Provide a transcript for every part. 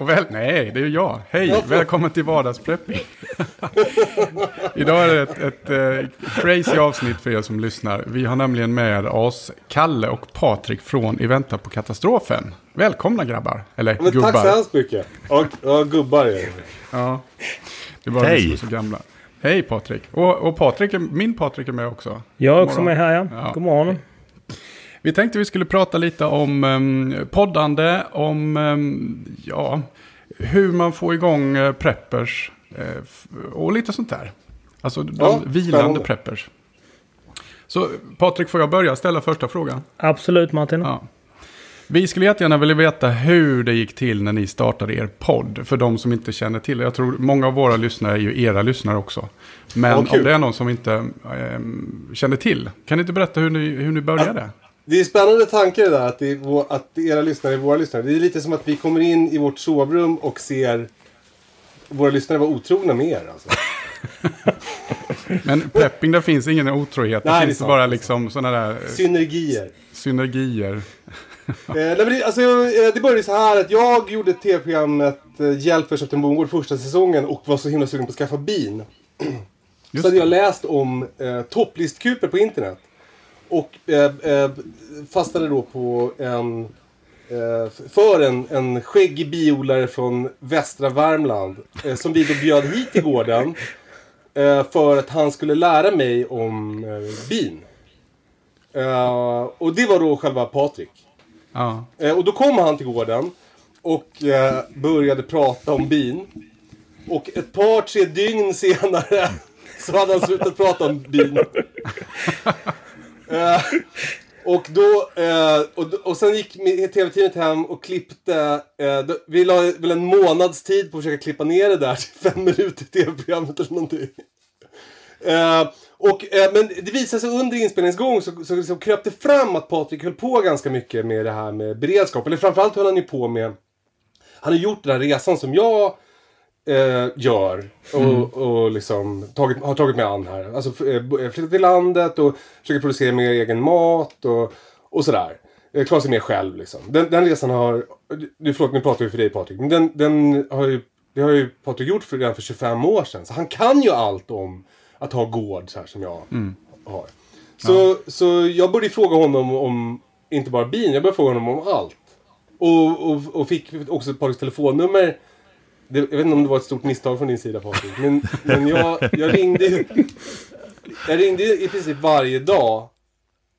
och väl, nej, det är ju jag. Hej, välkommen till vardagsprepping. Idag är det ett, ett eh, crazy avsnitt för er som lyssnar. Vi har nämligen med oss Kalle och Patrik från I väntan på katastrofen. Välkomna grabbar, eller Men gubbar. tack så hemskt mycket. Ja, ja gubbar är det. Ja, det var Hej. vi som är så gamla. Hej Patrik. Och, och Patrik, min Patrik är med också. Jag är också med här ja. Ja. God morgon. Vi tänkte vi skulle prata lite om um, poddande, om ehm, ja, hur man får igång uh, preppers eh, f- och lite sånt där. Alltså de Ja, vilande spännande. preppers. Så Patrik, får jag börja ställa första frågan? Absolut Martin. Ja. Vi skulle jättegärna vilja veta hur det gick till när ni startade er podd. För de som inte känner till det. Jag tror många av våra lyssnare är ju era lyssnare också. Men kul. om det är någon som inte ehm, känner till. Kan ni inte berätta hur ni, hur ni började? Det är spännande tanke det där att, det vår, att era lyssnare är våra lyssnare. Det är lite som att vi kommer in i vårt sovrum och ser våra lyssnare vara otrogna med er. Alltså. Men prepping, där finns ingen otrohet. Det Nej, det är finns bara det är liksom sådana där Synergier. synergier. Eh, alltså, eh, det började så här att jag gjorde tv-programmet eh, Hjälp för en bondgård första säsongen och var så himla sugen på att skaffa bin. Just så hade jag läst om eh, topplistkuper på internet. Och eh, eh, fastnade då på en... Eh, för en, en skäggig biodlare från västra Värmland. Eh, som vi då bjöd hit till gården. För att han skulle lära mig om bin. Och det var då själva Patrik. Ja. Och då kom han till gården och började prata om bin. Och ett par, tre dygn senare så hade han slutat prata om bin. eh, och då, eh, och, och sen gick tv-teamet hem och klippte, eh, då, vi la väl en månads tid på att försöka klippa ner det där till fem minuter i tv-programmet eller någonting. Eh, och, eh, men det visade sig under inspelningsgång så, så, så kröp det fram att Patrik höll på ganska mycket med det här med beredskap. Eller framförallt höll han ju på med... Han har gjort den här resan som jag eh, gör. Och, och liksom tagit, har tagit mig an här. Alltså eh, eh, flyttat till landet och försöker producera mer egen mat och, och sådär. Eh, Klara sig mer själv liksom. Den, den resan har... Du, förlåt, nu pratar vi för dig Patrik. Men den, den har ju... Det har ju Patrik gjort för, redan för 25 år sedan. Så han kan ju allt om att ha gård så här som jag har. Så, så jag började fråga honom om, inte bara bin, jag började fråga honom om allt. Och, och, och fick också Patriks telefonnummer. Det, jag vet inte om det var ett stort misstag från din sida Patrik. Men, men jag, jag ringde ju- Jag ringde ju i princip varje dag.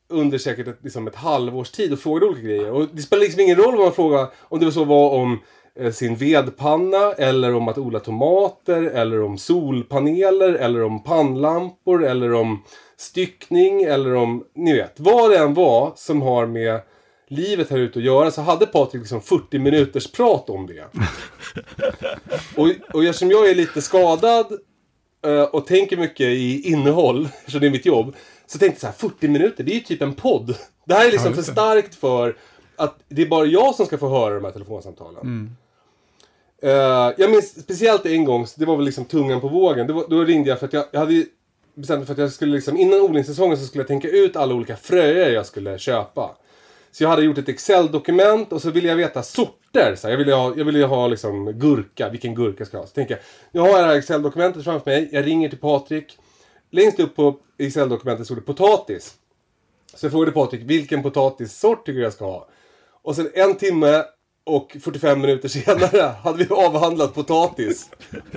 Under säkert ett, liksom ett halvårs tid och frågade olika grejer. Och det spelar liksom ingen roll vad man frågar. Om det så var om eh, sin vedpanna. Eller om att odla tomater. Eller om solpaneler. Eller om pannlampor. Eller om styckning. Eller om, ni vet. Vad det än var som har med livet här ute att göra. Så hade Patrik liksom 40 minuters prat om det. Och, och eftersom jag är lite skadad eh, och tänker mycket i innehåll, eftersom det är mitt jobb. Så tänkte jag så här, 40 minuter, det är ju typ en podd. Det här är liksom Ja, för starkt för att det är bara jag som ska få höra de här telefonsamtalen. Eh, jag minns speciellt en gång, så det var väl liksom tungan på vågen. Var, då ringde jag för att jag, jag hade bestämt mig för att jag skulle liksom, innan odlingssäsongen så skulle jag tänka ut alla olika fröer jag skulle köpa. Så jag hade gjort ett Excel-dokument och så ville jag veta sorter. Så jag ville ha, jag ville ha liksom gurka, vilken gurka ska jag ha? Så tänker jag, nu har jag det här Excel-dokumentet framför mig. Jag ringer till Patrik. Längst upp på Excel-dokumentet stod det potatis. Så jag frågade Patrik, vilken potatissort tycker du jag ska ha? Och sen en timme och 45 minuter senare hade vi avhandlat potatis.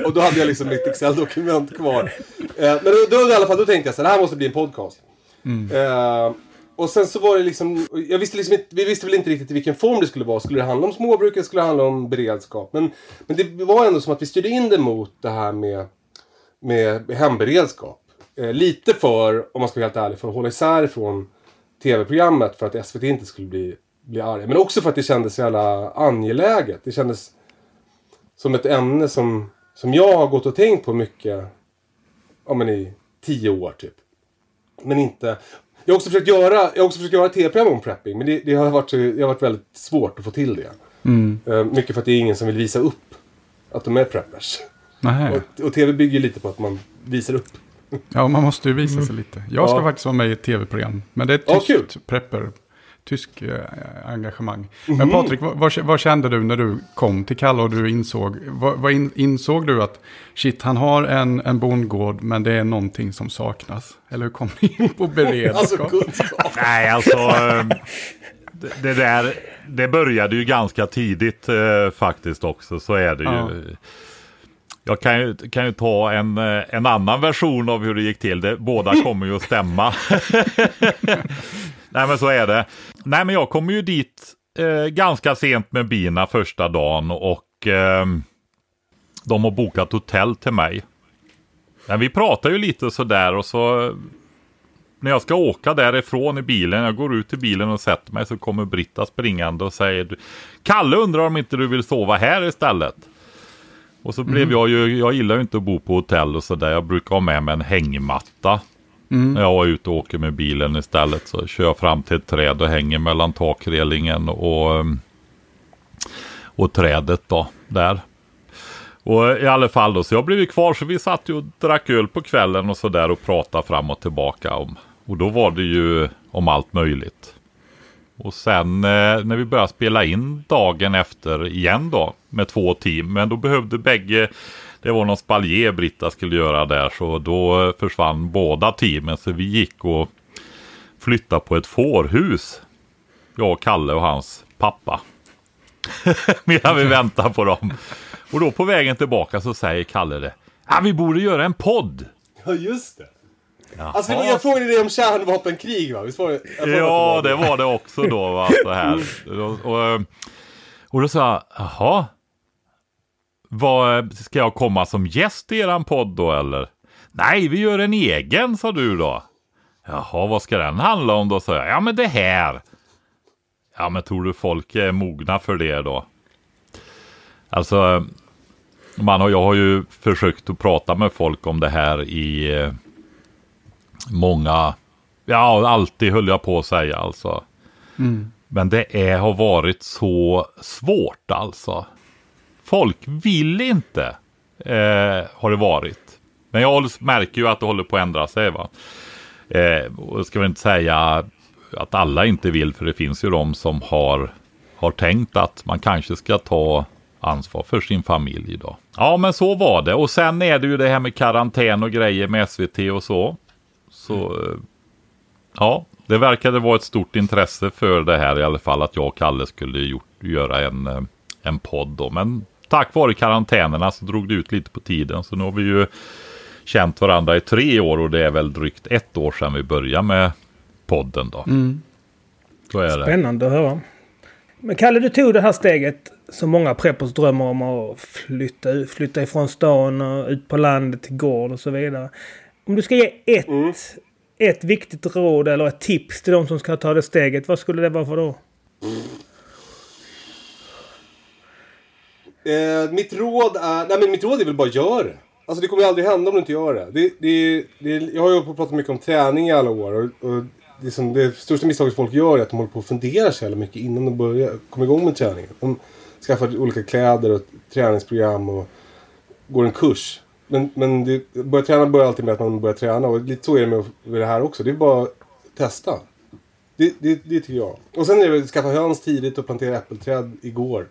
Och då hade jag liksom mitt Excel-dokument kvar. Eh, men då, då, i alla fall, då tänkte jag så här, det här måste bli en podcast. Eh, och sen så var det liksom, jag visste liksom inte, vi visste väl inte riktigt i vilken form det skulle vara. Skulle det handla om småbruk eller skulle det handla om beredskap? Men, men det var ändå som att vi styrde in det mot det här med, med hemberedskap. Eh, lite för, om man ska vara helt ärlig, för att hålla isär från tv-programmet för att SVT inte skulle bli, bli arga. Men också för att det kändes så jävla angeläget. Det kändes som ett ämne som, som jag har gått och tänkt på mycket ja, men i tio år typ. Men inte... Jag har också försökt göra, jag har också försökt göra tv-program om prepping. Men det, det, har varit, det har varit väldigt svårt att få till det. Mm. Uh, mycket för att det är ingen som vill visa upp att de är preppers. Nej. Och, och tv bygger lite på att man visar upp. Ja, man måste ju visa sig lite. Jag ska Ja. faktiskt vara med i ett tv-program. Men det är ett Ja, tyskt kul. prepper. Tysk eh, engagemang. Mhm. Men Patrik, vad, vad, vad kände du när du kom till Kalle och du insåg, vad, vad in, insåg du att shit, han har en, en bondgård men det är någonting som saknas? Eller hur kom ni in på beredskap? Alltså. Nej, alltså. eh, det- Det där, det började ju ganska tidigt eh, faktiskt också. Så är det ju. Ja. Jag kan ju, kan ju ta en, eh, en annan version av hur det gick till. Det, båda kommer ju att stämma. Nej men så är det. Nej men jag kom ju dit eh, ganska sent med bina första dagen och eh, de har bokat hotell till mig. Men vi pratar ju lite sådär och så när jag ska åka därifrån i bilen, jag går ut i bilen och sätter mig så kommer Britta springande och säger Kalle undrar om inte du vill sova här istället. Och så blev jag ju, jag gillar ju inte att bo på hotell och sådär. Jag brukar ha med mig en hängmatta. Mm. När jag är ute och åker med bilen istället så kör jag fram till ett träd och hänger mellan takrelingen och, ehm, och trädet då, där. Och i alla fall då, så jag blev ju kvar så vi satt ju och drack öl på kvällen och sådär och pratade fram och tillbaka om. Och då var det ju om allt möjligt. Och sen eh, när vi började spela in dagen efter igen då med två team. Men då behövde bägge, det var någon spaljer Britta skulle göra där. Så då försvann båda teamen. Så vi gick och flyttade på ett fårhus. Jag och Kalle och hans pappa. Medan vi väntar på dem. Och då på vägen tillbaka så säger Kalle det. Ja, vi borde göra en podd. Ja, just det. Alltså, jag frågade dig om kärnvapenkrig va? Visst var det? Ja, det var var det också då. Va? Så här. Och, och, och då sa jag, jaha. Vad, ska jag komma som gäst i eran podd då eller? Nej, vi gör en egen, sa du då. Jaha, vad ska den handla om då? sa jag. Ja, men det här. Ja, men tror du folk är mogna för det då? Alltså, man har, jag har ju försökt att prata med folk om det här i eh, många, ja alltid höll jag på att säga alltså. Men det är, har varit så svårt alltså. Folk vill inte, eh, har det varit. Men jag märker ju att det håller på att ändra sig va. Eh, och jag ska väl inte säga att alla inte vill, för det finns ju de som har, har tänkt att man kanske ska ta ansvar för sin familj idag. Ja, men så var det. Och sen är det ju det här med karantän och grejer med SVT och så. Så eh, ja, det verkade vara ett stort intresse för det här i alla fall att jag och Kalle skulle gjort, göra en, eh, en podd då. Men tack vare karantänerna så drog det ut lite på tiden. Så nu har vi ju känt varandra i tre år och det är väl drygt ett år sedan vi började med podden då. Så är det. Spännande att höra. Men Kalle, du tog det här steget som många preppers drömmer om att flytta, ut- flytta ifrån stan och ut på landet till gård och så vidare. Om du ska ge ett, ett viktigt råd eller ett tips till de som ska ta det steget, vad skulle det vara för då? Eh, mitt råd är... Nej men mitt råd är väl bara gör det. Alltså det kommer ju aldrig hända om du inte gör det. det, det, det jag har ju hållit på och pratat mycket om träning i alla år. Och, och det, som det största misstaget folk gör är att de håller på och funderar så jävla mycket innan de börjar komma igång med träningen. De skaffar olika kläder och träningsprogram och går en kurs. Men, men det, börja träna börjar alltid med att man börjar träna. Och lite så är det med, med det här också. Det är bara att testa. Det, det, det tycker jag. Och sen är det väl att skaffa höns tidigt och plantera äppelträd igår.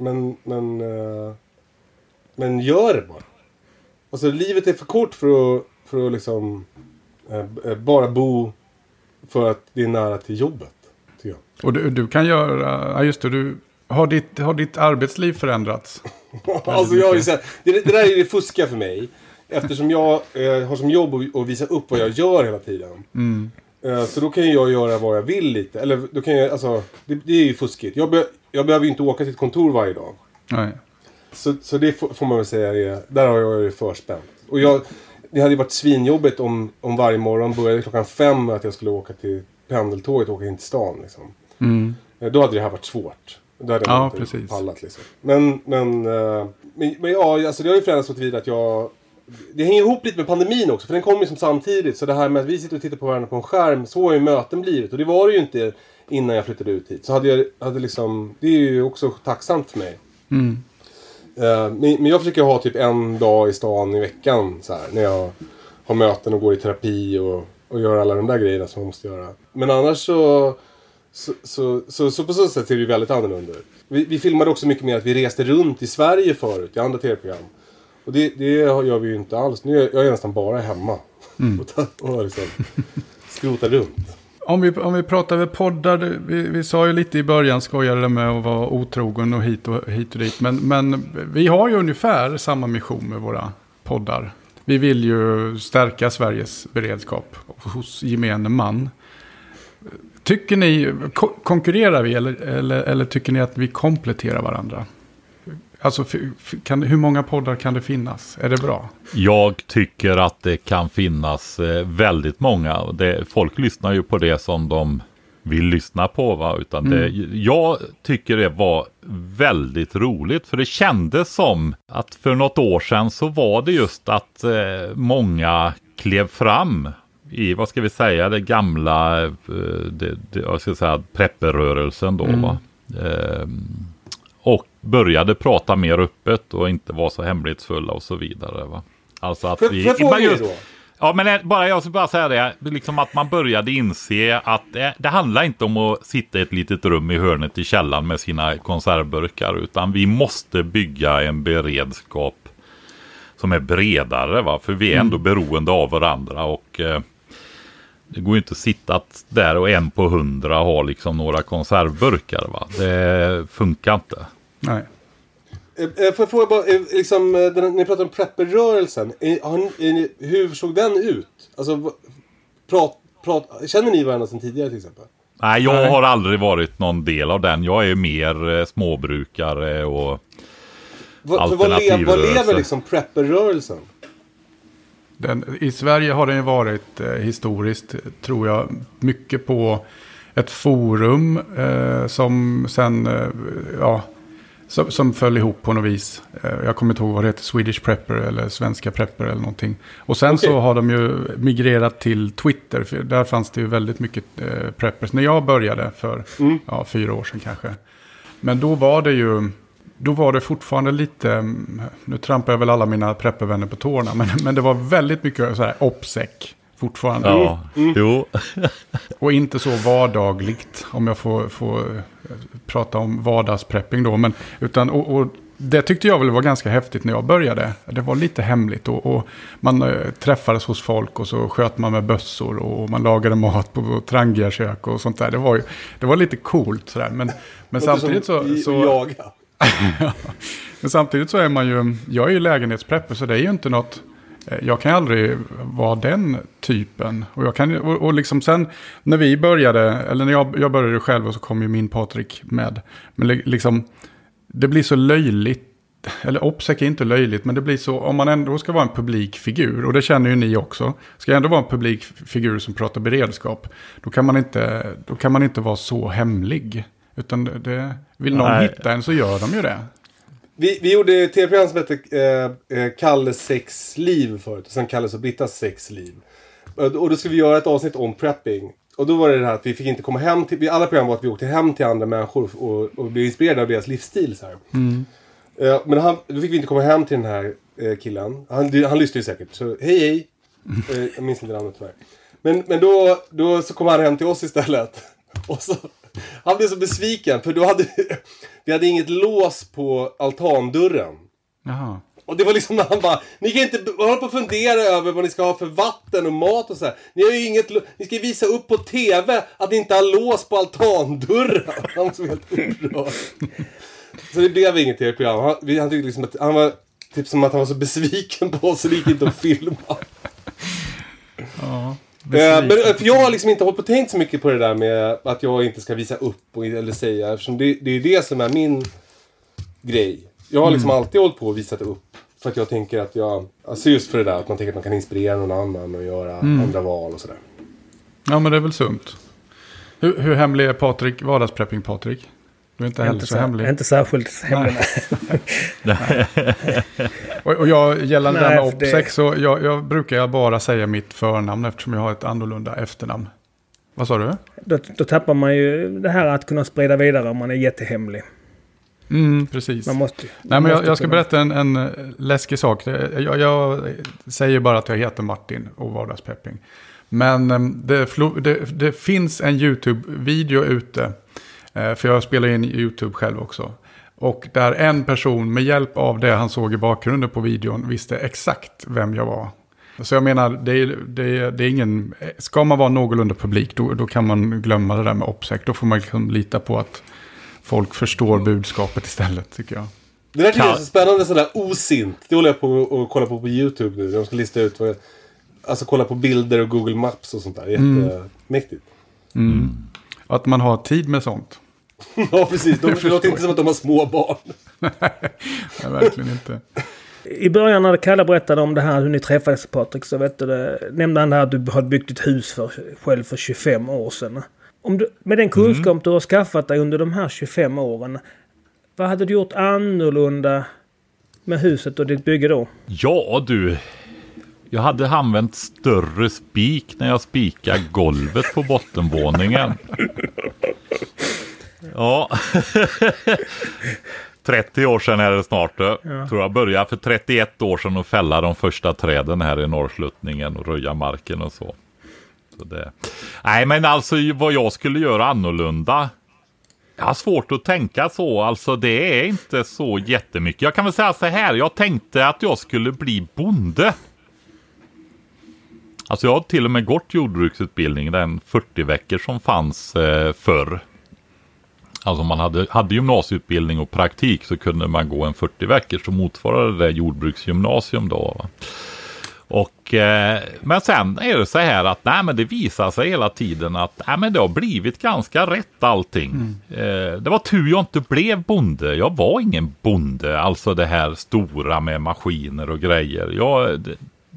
Men, men, eh, men gör det bara. Alltså livet är för kort för att, för att liksom eh, eh, bara bo för att det är nära till jobbet. Och du, du kan göra, ja just det, du, har ditt, har ditt arbetsliv förändrats? alltså jag sett, det, det där är det fuska för mig. Eftersom jag eh, har som jobb att, visa upp vad jag gör hela tiden. Eh, Så då kan jag göra vad jag vill lite. Eller då kan jag, alltså, det, det är ju fuskigt. Jag, be, jag behöver ju inte åka till ett kontor varje dag. Nej. Så, så det får, man väl säga är, där har jag ju förspänt. Och jag, det hade ju varit svinjobbigt om, om varje morgon började klockan fem att jag skulle åka till pendeltåget och åka in till stan liksom. Eh, Då hade det här varit svårt. Då hade jag Ja, inte precis. pallat liksom. Men, men, eh, men, men ja, alltså det har ju förändrats så tillvida att jag... Det hänger ihop lite med pandemin också, för den kom ju som samtidigt. Så det här med att vi sitter och tittar på varandra på en skärm, så har ju möten blivit. Och det var det ju inte innan jag flyttade ut hit. Så hade jag, hade liksom, det är ju också tacksamt för mig. Eh, Men men jag försöker ha typ en dag i stan i veckan så här, när jag har möten och går i terapi och, och gör alla de där grejerna som man måste göra. Men annars så, så, så, så, så på så sätt ser det ju väldigt annorlunda ut. Vi, vi filmade också mycket mer att vi reste runt i Sverige förut, i andra tv-program. Och det, det gör vi ju inte alls. Nu är jag är nästan bara hemma. Och, ta- och liksom skrotar runt. Om vi, om vi pratar över poddar, vi, vi sa ju lite i början, skojade med att vara otrogen och hit och, hit och dit. Men, men vi har ju ungefär samma mission med våra poddar. Vi vill ju stärka Sveriges beredskap hos gemene man. Tycker ni, ko- konkurrerar vi eller, eller, eller tycker ni att vi kompletterar varandra? Alltså, kan, hur många poddar kan det finnas? Är det bra? Jag tycker att det kan finnas eh, väldigt många. Det, folk lyssnar ju på det som de vill lyssna på. Va? Utan det, jag tycker det var väldigt roligt. För det kändes som att för något år sedan så var det just att eh, många klev fram i, vad ska vi säga, det gamla, eh, det, det, jag ska säga, prepperrörelsen då. Va? Ehm, och började prata mer öppet och inte vara så hemlighetsfulla och så vidare. Va? Alltså att Får vi, får men er just- då? Ja, men det- bara, jag ska bara säga det, liksom att man började inse att det, det handlar inte om att sitta i ett litet rum i hörnet i källaren med sina konservburkar, utan vi måste bygga en beredskap som är bredare, va? för vi är ändå beroende av varandra och eh, det går ju inte att sitta där och en på hundra har liksom några konservburkar. Va? Det funkar inte. Nej. Eh, eh, Får jag fråga bara, eh, liksom, ni pratar om prepperrörelsen. Hur såg den ut? Alltså, prat, prat, känner ni varandra sedan tidigare till exempel? Nej, jag Nej. har aldrig varit någon del av den. Jag är mer småbrukare och Vad, vad, lever liksom prepperrörelsen? Den, I Sverige har den ju varit eh, historiskt, tror jag, mycket på ett forum eh, som sen, eh, ja, som, som föll ihop på något vis. Eh, jag kommer inte ihåg vad det heter, Swedish Prepper eller Svenska Prepper eller någonting. Och sen Okej. så har de ju migrerat till Twitter, för där fanns det ju väldigt mycket eh, preppers. När jag började för ja, fyra år sedan kanske. Men då var det ju, då var det fortfarande lite, mm, nu trampar jag väl alla mina preppervänner på tårna, men, men det var väldigt mycket så här opsec fortfarande. ja, jo. Och inte så vardagligt, om jag får, får prata om vardagsprepping då. Men, utan, och, och det tyckte jag väl var ganska häftigt när jag började. Det var lite hemligt och, och man eh, träffades hos folk och så sköt man med bössor och man lagade mat på trangiga kök och sånt där. Det var, ju, det var lite coolt sådär. Men, men samtidigt så... Så Jaga. men samtidigt så är man ju, jag är ju lägenhetsprepper så det är ju inte något, eh, jag kan ju aldrig vara den typen. Och, jag kan, ju- och, och liksom sen när vi började, eller när jag, jag började själv och så kom ju min Patrik med. Men liksom, det blir så löjligt, eller Opsec är inte löjligt, men det blir så, om man ändå ska vara en publik figur, och det känner ju ni också, ska jag ändå vara en publik figur som pratar beredskap, då kan man inte, då kan man inte vara så hemlig. Utan det- det, vill någon Nej. hitta en så gör de ju det. Vi, vi gjorde ett tv-program som hette eh, eh, Kalles sexliv förut. Och sen Kalles och Brittas sexliv. Och, och då skulle vi göra ett avsnitt om prepping. Och då var det det här att vi fick inte komma hem till... vi- Alla program var att vi åkte hem till andra människor och, och blev inspirerade av deras livsstil. Så här. Eh, men han, då fick vi inte komma hem till den här eh, killen. Han, han lyssnade ju säkert. Så hej hej. Eh, jag minns inte namnet tyvärr. Men, men då, då så kom han hem till oss istället. Och så, han blev så besviken för då hade vi hade inget lås på altandörren. Jaha. Och det var liksom när han bara, ni kan inte hålla på och fundera över vad ni ska ha för vatten och mat och så här. Ni har ju inget, ni ska visa upp på TV att ni inte har lås på altandörren. Han var så helt upprörd. Så det blev inget tv-program. Han, han tyckte liksom att, han var typ som att han var så besviken på oss så det gick inte att filma. Men, för jag har liksom inte hållit på och tänkt så mycket på det där med att jag inte ska visa upp och, eller säga. Eftersom det, det är det som är min grej. Jag har liksom mm. alltid hållit på och visat upp. För att jag tänker att jag... Alltså just för det där att man tänker att man kan inspirera någon annan och göra mm. andra val och sådär. Ja men det är väl sunt. Hur, hur hemlig är Patrik, vardagsprepping Patrik? Du är inte heller inte så, så hemlig. Inte särskilt hemlig. och, och jag, gällande Nej, det med OPSEC, det... så jag, jag brukar bara säga mitt förnamn eftersom jag har ett annorlunda efternamn. Vad sa du? Då, då tappar man ju det här att kunna sprida vidare om man är jättehemlig. Mm, precis. Man måste, man Nej, men jag, jag ska kunna... berätta en, en läskig sak. Jag, jag, säger bara att jag heter Martin och vardagspepping. Men ehm, det, det, det finns en YouTube-video ute Eh, för jag spelar in YouTube själv också. Och där en person med hjälp av det han såg i bakgrunden på videon visste exakt vem jag var. Så jag menar, det är, det är, det är ingen... Ska man vara någorlunda publik då, då kan man glömma det där med OPSEC. Då får man liksom lita på att folk förstår budskapet istället tycker jag. Det där tycker jag är så spännande, sådär osint. Det håller jag på att kolla på på YouTube nu. De ska lista ut vad jag, Alltså kolla på bilder och Google Maps och sånt där. Mm. Jättemäktigt. Mm. Mm. Att man har tid med sånt. ja, precis. De, det låter inte som att de har små barn. Nej, verkligen inte. I början när Kalle berättade om det här hur ni träffades Patrik så vet du det, nämnde han här att du hade byggt ett hus för, själv för 25 år sedan. Om du, med den kunskap mm. du har skaffat dig under de här 25 åren. Vad hade du gjort annorlunda med huset och ditt bygge då? Ja du, jag hade använt större spik när jag spikade golvet på bottenvåningen. Ja. 30 år sedan är det snart. Ja. Tror jag började för 31 år sedan att fälla de första träden här i norrsluttningen och röja marken och så. så det... Nej, men alltså vad jag skulle göra annorlunda. Jag har svårt att tänka så. Alltså det är inte så jättemycket. Jag kan väl säga så här. Jag tänkte att jag skulle bli bonde. Alltså jag har till och med gått jordbruksutbildning, den 40 veckor som fanns eh, förr. Alltså om man hade, hade gymnasieutbildning och praktik så kunde man gå en 40 veckor som motsvarade det jordbruksgymnasium då. Va? Och, eh, men sen är det så här att nej, men det visar sig hela tiden att nej, men det har blivit ganska rätt allting. Mm. Eh, det var tur jag inte blev bonde. Jag var ingen bonde, alltså det här stora med maskiner och grejer. Jag,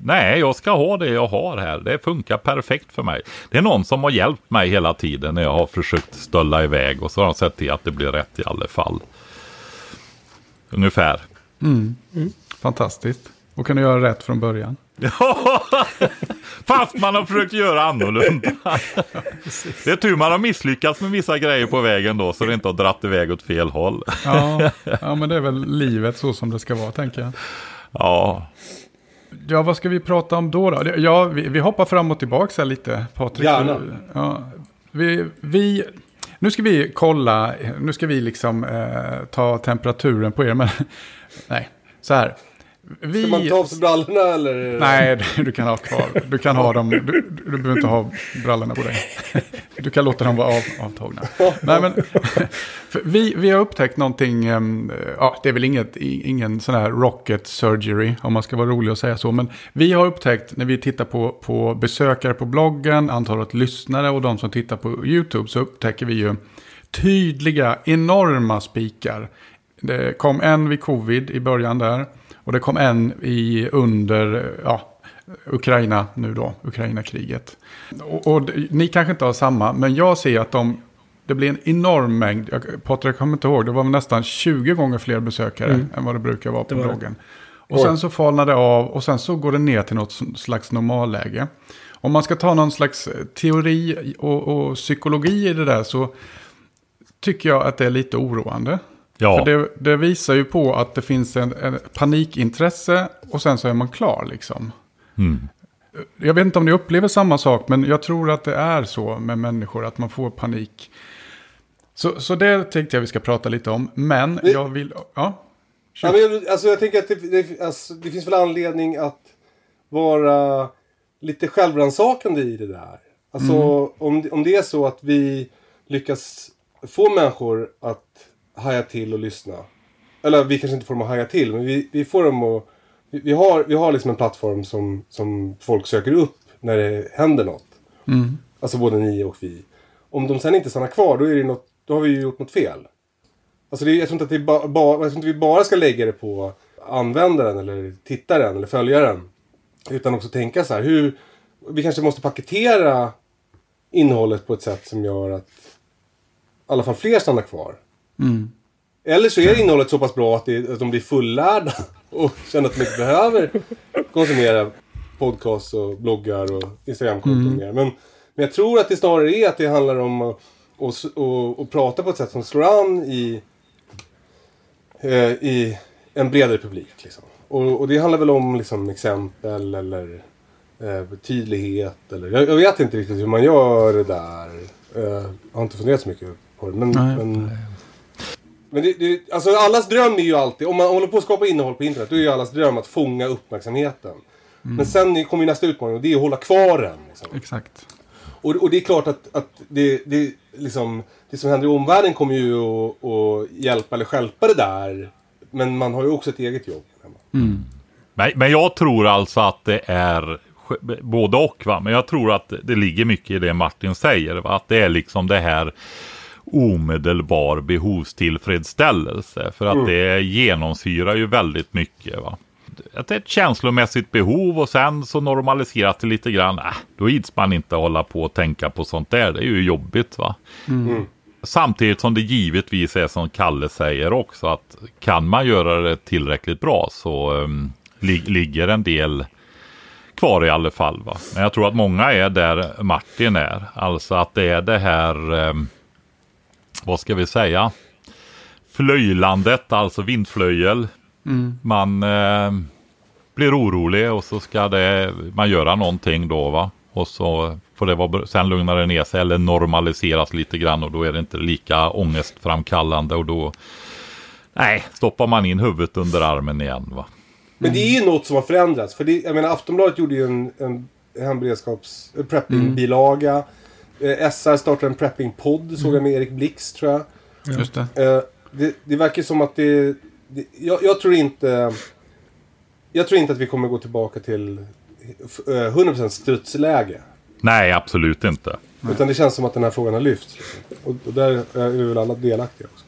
Nej, jag ska ha det jag har här. Det funkar perfekt för mig. Det är någon som har hjälpt mig hela tiden när jag har försökt stölla iväg och så har de sett till att det blir rätt i alla fall. Ungefär. Mm. Mm. Fantastiskt. Och kan du göra rätt från början. Fast man har försökt göra annorlunda. det är tur man har misslyckats med vissa grejer på vägen då, så det inte har dratt iväg åt fel håll. ja, ja, men det är väl livet så som det ska vara, tänker jag. Ja, Ja, vad ska vi prata om då? då? Ja, vi, vi hoppar fram och tillbaka här lite, Patrik. Gärna. Ja, vi, vi, nu ska vi kolla, nu ska vi liksom eh, ta temperaturen på er. Men nej, så här. Vi... Ska man ta av sig brallorna eller? Nej, du, kan ha kvar. Du kan ha dem. Du, du, behöver inte ha brallorna på dig. Du kan låta dem vara av, avtagna. Nej, men, vi, vi har upptäckt någonting. Um, ja, det är väl inget, ingen sån här rocket surgery om man ska vara rolig och säga så. Men vi har upptäckt när vi tittar på, på besökare på bloggen, antalet lyssnare och de som tittar på YouTube så upptäcker vi ju tydliga, enorma spikar. Det kom en vid covid i början där. Och det kom en i under ja, Ukraina nu då, Ukraina-kriget. Och, och, ni kanske inte har samma, men jag ser att de, det blir en enorm mängd. Jag, Patrik kommer inte ihåg, det var nästan 20 gånger fler besökare mm. än vad det brukar vara på bloggen. Och sen så falnar det av och sen så går det ner till något slags normalläge. Om man ska ta någon slags teori och, och psykologi i det där så tycker jag att det är lite oroande. Ja. För det, det, visar ju på att det finns en, en, panikintresse och sen så är man klar liksom. Mm. Jag vet inte om ni upplever samma sak, men jag tror att det är så med människor, att man får panik. Så, så det tänkte jag vi ska prata lite om, men det, jag vill... Ja, ja men, alltså, jag tänker att det, det, alltså, det finns väl anledning att vara lite självrannsakande i det där. Alltså mm. om, om det är så att vi lyckas få människor att haja till och lyssna. Eller vi kanske inte får dem att haja till, men vi, vi får dem att... Vi, vi, har, vi har liksom en plattform som, som folk söker upp när det händer något. Alltså både ni och vi. Om de sen inte stannar kvar, då, är det något, då har vi ju gjort något fel. Alltså det, jag, tror inte att ba, ba, jag tror inte vi bara ska lägga det på användaren eller tittaren eller följaren. Utan också tänka så här, hur... Vi kanske måste paketera innehållet på ett sätt som gör att i alla fall fler stannar kvar. Eller så är innehållet så pass bra att, det, att de blir fullärda och känner att de inte behöver konsumera podcasts och bloggar och Instagramkonton mer. Men, men jag tror att det snarare är att det handlar om att och, och, och prata på ett sätt som slår an i, eh, i en bredare publik. Liksom. Och, och det handlar väl om liksom, exempel eller eh, tydlighet. Eller, jag, jag vet inte riktigt hur man gör det där. Eh, jag har inte funderat så mycket på det. Men, Nej. men, men det, det, alltså allas dröm är ju alltid, om man håller på att skapa innehåll på internet, då är ju allas dröm att fånga uppmärksamheten. Men sen kommer ju nästa utmaning och det är att hålla kvar den. Liksom. Exakt. Och, och det är klart att, att det, det, liksom, det som händer i omvärlden kommer ju att, att hjälpa eller stjälpa det där. Men man har ju också ett eget jobb. Men, men jag tror alltså att det är både och. Va? Men jag tror att det ligger mycket i det Martin säger. Va? Att det är liksom det här omedelbar behovstillfredsställelse. För att det genomsyrar ju väldigt mycket. Va? Att det är ett känslomässigt behov och sen så normaliseras det lite grann. Äh, då ids man inte hålla på och tänka på sånt där. Det är ju jobbigt va. Samtidigt som det givetvis är som Kalle säger också att kan man göra det tillräckligt bra så um, li ligger en del kvar i alla fall. Va? Men jag tror att många är där Martin är. Alltså att det är det här, um, vad ska vi säga, flöjlandet, alltså vindflöjel. Man eh, blir orolig och så ska det, man göra någonting då va. Och så får det vara, sen lugnar det ner sig eller normaliseras lite grann och då är det inte lika ångestframkallande och då Nej, stoppar man in huvudet under armen igen va. Men det är ju något som har förändrats. För det, jag menar Aftonbladet gjorde ju en, en en prepping-bilaga. Eh, SR startade en prepping-podd, såg jag med Erik Blix tror jag. Just det. Eh, det, det verkar som att det... det jag, jag tror inte... Jag tror inte att vi kommer gå tillbaka till eh, 100% strutsläge. Nej, absolut inte. Utan det känns som att den här frågan har lyfts. Och, och där är vi väl alla delaktiga också.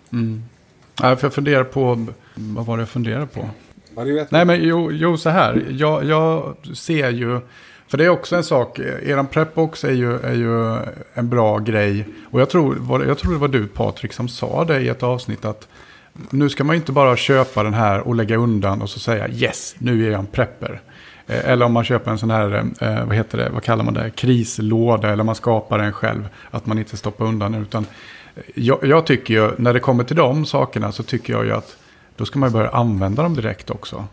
Ja, för jag funderar på, vad var det jag funderade på? Ja, det vet Nej men jo, jo så här. Jag, jag ser ju, för det är också en sak, eran prepbox är ju, är ju en bra grej. Och jag tror, var- jag tror det var du Patrik som sa det i ett avsnitt att nu ska man inte bara köpa den här och lägga undan och så säga yes, nu är jag en prepper. Eh, eller om man köper en sån här, eh, vad heter det, vad kallar man det, krislåda eller man skapar den själv. Att man inte stoppar undan den utan eh, jag, jag tycker ju, när det kommer till de sakerna så tycker jag ju att då ska man börja använda dem direkt också.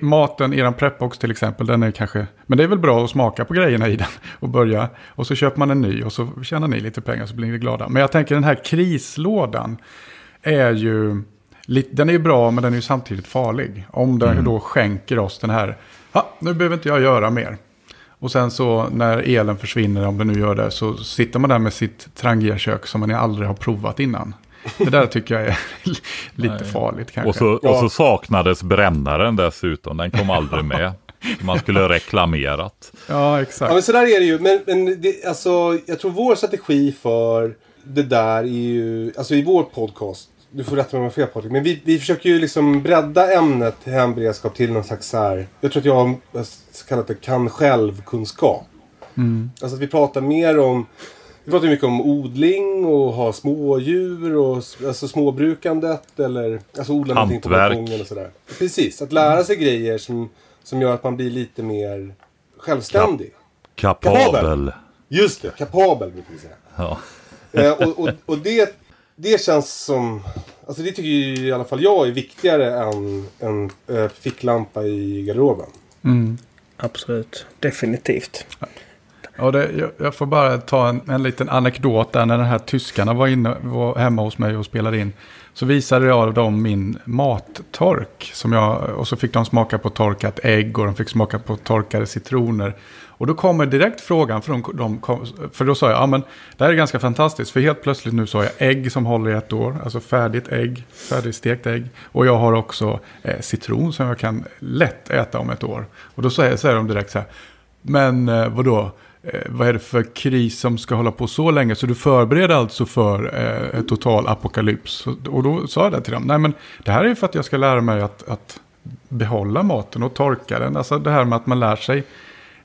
Maten, eran prepbox till exempel, den är kanske... Men det är väl bra att smaka på grejerna i den och börja. Och så köper man en ny och så tjänar ni lite pengar så blir ni glada. Men jag tänker den här krislådan är ju... Den är ju bra men den är ju samtidigt farlig. Om den då skänker oss den här... Ja, nu behöver inte jag göra mer. Och sen så när elen försvinner, om den nu gör det, så sitter man där med sitt Trangia-kök som man aldrig har provat innan. Det där tycker jag är lite farligt kanske. Och så, och så saknades brännaren dessutom. Den kom aldrig med. Man skulle reklamerat. Ja, exakt. Ja men sådär är det ju. Men, men det, alltså, jag tror vår strategi för det där är ju, alltså i vår podcast, du får rätta mig om jag har fel Patrik, men vi, vi försöker ju liksom bredda ämnet hemberedskap till någon slags så här, jag tror att jag har kallat det kan själv-kunskap. Alltså att vi pratar mer om, vi pratar ju mycket om odling och ha smådjur och alltså småbrukandet eller alltså odla någonting på balkongen och sådär. Precis, att lära sig grejer som, som gör att man blir lite mer självständig. Kapabel. Just det, kapabel brukar vi säga. Ja. Eh, och och, och det, det känns som... Alltså det tycker ju i alla fall jag är viktigare än en eh, ficklampa i garderoben. Absolut. Definitivt. Ja, det, jag, jag får bara ta en, en liten anekdot där när den här tyskarna var, inne, var hemma hos mig och spelade in. Så visade jag dem min mattork. Som jag, och så fick de smaka på torkat ägg och de fick smaka på torkade citroner. Och då kommer direkt frågan, för, de, de kom, för då sa jag, ja men det här är ganska fantastiskt. För helt plötsligt nu sa jag ägg som håller i ett år, alltså färdigt ägg, färdigstekt ägg. Och jag har också eh, citron som jag kan lätt äta om ett år. Och då säger, säger de direkt så här, men eh, vadå? Eh, vad är det för kris som ska hålla på så länge? Så du förbereder alltså för eh, total apokalyps. Och, då sa jag det till dem. Nej men det här är för att jag ska lära mig att, att behålla maten och torka den. Alltså det här med att man lär sig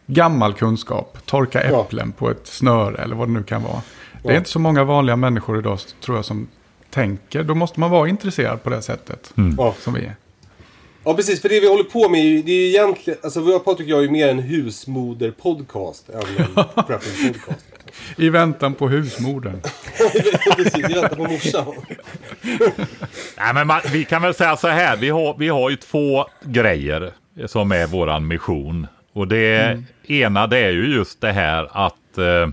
gammal kunskap. Torka Ja. äpplen på ett snöre eller vad det nu kan vara. Det är inte så många vanliga människor idag tror jag som tänker. Då måste man vara intresserad på det sättet. Ja. Som vi är. Ja, precis. För det vi håller på med är ju, det är ju egentligen... Alltså, jag och Patrik gör ju mer en husmoder-podcast än en prepping-podcast. I väntan på husmodern. precis, vi väntar på morsan. Nej, men man, vi kan väl säga så här. Vi har, vi har ju två grejer som är våran mission. Och det ena det är ju just det här att eh,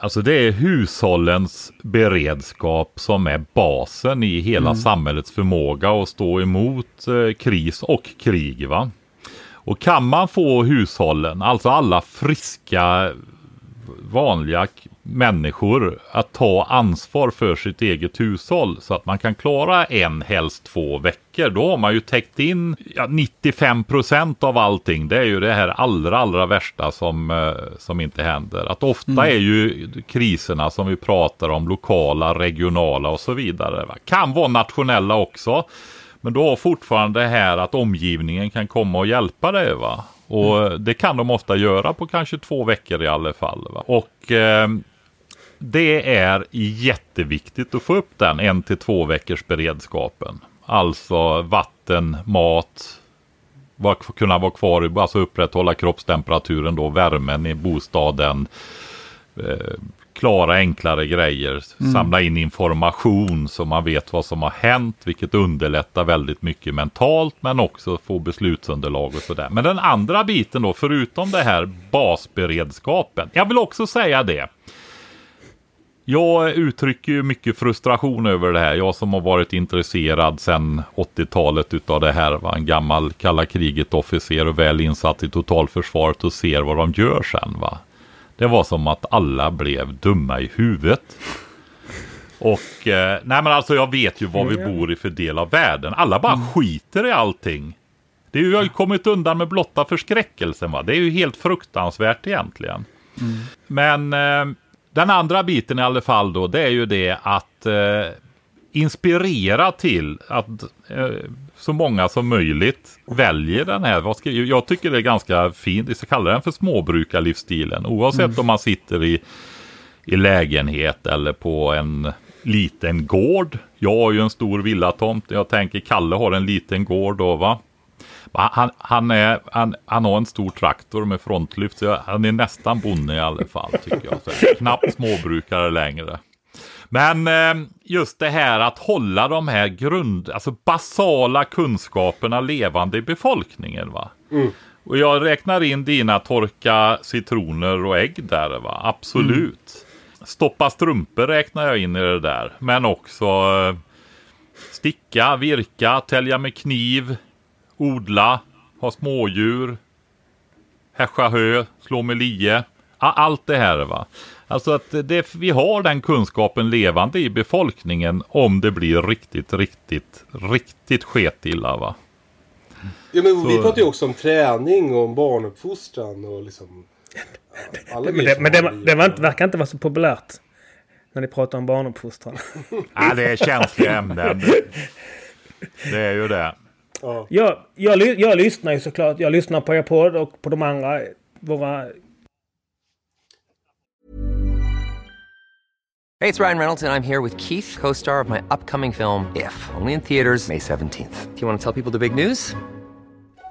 alltså det är hushållens beredskap som är basen i hela samhällets förmåga att stå emot eh, kris och krig. Va? Och kan man få hushållen, alltså alla friska vanliga människor att ta ansvar för sitt eget hushåll så att man kan klara en, helst två veckor. Då har man ju täckt in ja, 95 procent av allting. Det är ju det här allra, allra värsta som, eh, som inte händer. Att ofta är ju kriserna som vi pratar om lokala, regionala och så vidare. Va? Kan vara nationella också. Men då har fortfarande det här att omgivningen kan komma och hjälpa dig. Va? Och det kan de ofta göra på kanske två veckor i alla fall. Va? Och eh, det är jätteviktigt att få upp den en till två veckors beredskapen. Alltså vatten, mat, var, kunna vara kvar, alltså upprätthålla kroppstemperaturen då, värmen i bostaden. Eh, klara enklare grejer, samla in information så man vet vad som har hänt, vilket underlättar väldigt mycket mentalt men också få beslutsunderlag och sådär. Men den andra biten då, förutom det här basberedskapen, jag vill också säga det. Jag uttrycker ju mycket frustration över det här. Jag som har varit intresserad sedan 80-talet utav det här. Va? En gammal kalla kriget-officer och väl insatt i totalförsvaret och ser vad de gör sen. Va? Det var som att alla blev dumma i huvudet. Och eh, nej men alltså jag vet ju vad vi bor i för del av världen. Alla bara skiter i allting. Det är ju, jag har ju kommit undan med blotta förskräckelsen. Va? Det är ju helt fruktansvärt egentligen. Men eh, den andra biten i alla fall då, det är ju det att eh, inspirera till att eh, så många som möjligt väljer den här. Vad ska, jag tycker det är ganska fint, vi ska kalla den för småbrukarlivsstilen. Oavsett om man sitter i, i lägenhet eller på en liten gård. Jag har ju en stor villatomt. Jag tänker Kalle har en liten gård då va. Han, han, är, han, han har en stor traktor med frontlyft, så jag- han är nästan bonde i alla fall tycker jag. Så jag knappt småbrukare längre. Men eh, just det här att hålla de här grund, alltså basala kunskaperna levande i befolkningen. va. Och jag räknar in dina torka citroner och ägg där va, absolut. Stoppa strumpor räknar jag in i det där, men också eh, sticka, virka, tälja med kniv, odla, ha smådjur, häscha hö, slå med lie. Allt det här va. Alltså att det, vi har den kunskapen levande i befolkningen om det blir riktigt, riktigt, riktigt sketilla va. Ja, men vi Så- pratar ju också om träning och om barnuppfostran och liksom... Alla Men det, men det, det var inte, verkar inte vara så populärt. När ni pratar om barnuppfostran. Ja, det är känsliga ämnen. Det är ju det. Jag, jag, jag lyssnar ju såklart. Jag lyssnar på er podd och på de andra. Våra Hey, it's Ryan Reynolds, and I'm here with Keith, co star of my upcoming film, If, only in theaters, May 17th. Do you want to tell people the big news?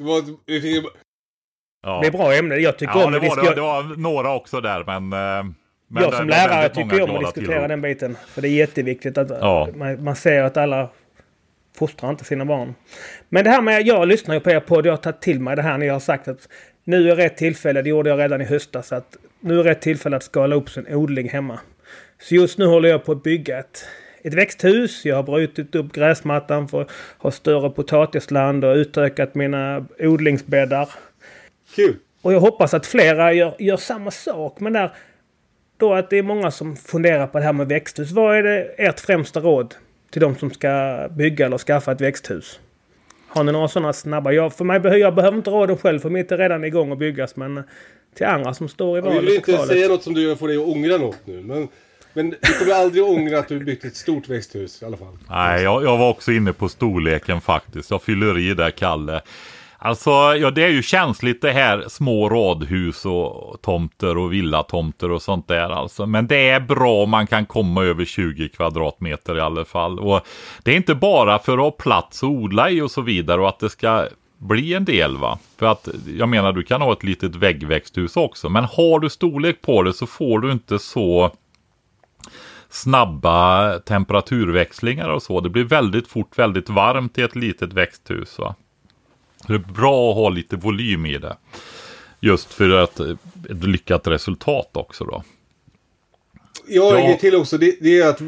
Det var, vi fick, Ja. Det är bra ämne. Jag tycker Ja, om det att var, det, det var några också där, men... eh, men jag det som lärare tycker om att diskutera den biten. För det är jätteviktigt att Ja. man, man ser att alla fostrar inte sina barn. Men det här med, jag lyssnar ju på er podd, jag har tagit till mig det här när jag har sagt att nu är rätt tillfälle, det gjorde jag redan i höstas, att nu är rätt tillfälle att skala upp sin odling hemma. Så just nu håller jag på att bygga ett, ett växthus. Jag har brutit upp gräsmattan för att ha större potatisland och utökat mina odlingsbäddar. kul. Och jag hoppas att flera gör, gör samma sak. Men där, då att det är många som funderar på det här med växthus. Vad är det ert främsta råd till de som ska bygga eller skaffa ett växthus? Har ni några sådana snabba? Jag, för mig, jag behöver inte råden själv för mitt är redan igång att byggas. Men till andra som står i Ja, vi vill valet inte säga något som du får dig att ångra något nu. Men, men du kommer aldrig ångra att du byggt ett stort växthus i alla fall. Nej, jag, jag var också inne på storleken faktiskt. Jag fyller i där, Kalle. Alltså, ja, det är ju känsligt det här små radhus och tomter och villatomter och sånt där alltså. Men det är bra om man kan komma över 20 kvadratmeter i alla fall. Och det är inte bara för att ha plats att odla i och så vidare och att det ska bli en del va. För att jag menar du kan ha ett litet väggväxthus också. Men har du storlek på det så får du inte så snabba temperaturväxlingar och så. Det blir väldigt fort väldigt varmt i ett litet växthus. Va? Det är bra att ha lite volym i det. Just för att ett lyckat resultat också då. Ja. grej till också. Det, det är att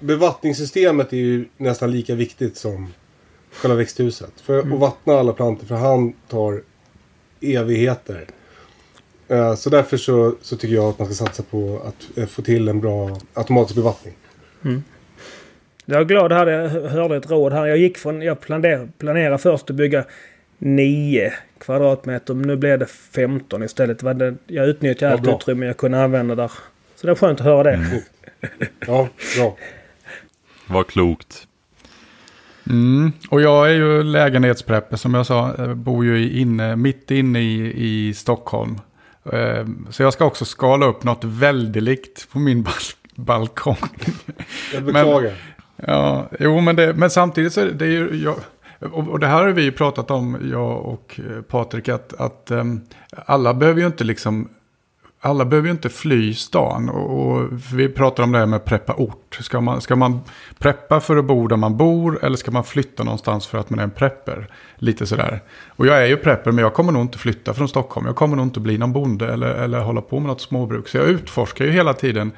bevattningssystemet är ju nästan lika viktigt som själva växthuset. För Mm. att vattna alla plantor för hand tar evigheter. Eh, Så därför så, så tycker jag att man ska satsa på att eh, få till en bra automatisk bevattning. Jag är glad att jag hörde ett råd här. Jag gick från... Jag planerade, planerade först att bygga 9 kvadratmeter. Men nu blev det 15 istället. Jag utnyttjade Ja, allt utrymme jag kunde använda där. Så det är skönt att höra det. Ja, bra. Vad klokt. Mm. Och jag är ju lägenhetsprepper som jag sa. Jag bor ju inne, mitt inne i, i Stockholm. Eh, Så jag ska också skala upp något väldigt likt på min bal balkong. Jag beklagar. Ja, jo, men, det, men samtidigt så är det, ju... Jag, och, det här har vi ju pratat om, jag och eh, Patrik, att, att ehm, alla behöver ju inte liksom... Alla behöver ju inte fly stan. Och, och vi pratar om det här med preppa ort. Ska man, ska man preppa för att bo där man bor eller ska man flytta någonstans för att man är en prepper? Lite sådär. Och jag är ju prepper men jag kommer nog inte flytta från Stockholm. Jag kommer nog inte bli någon bonde eller, eller hålla på med något småbruk. Så jag utforskar ju hela tiden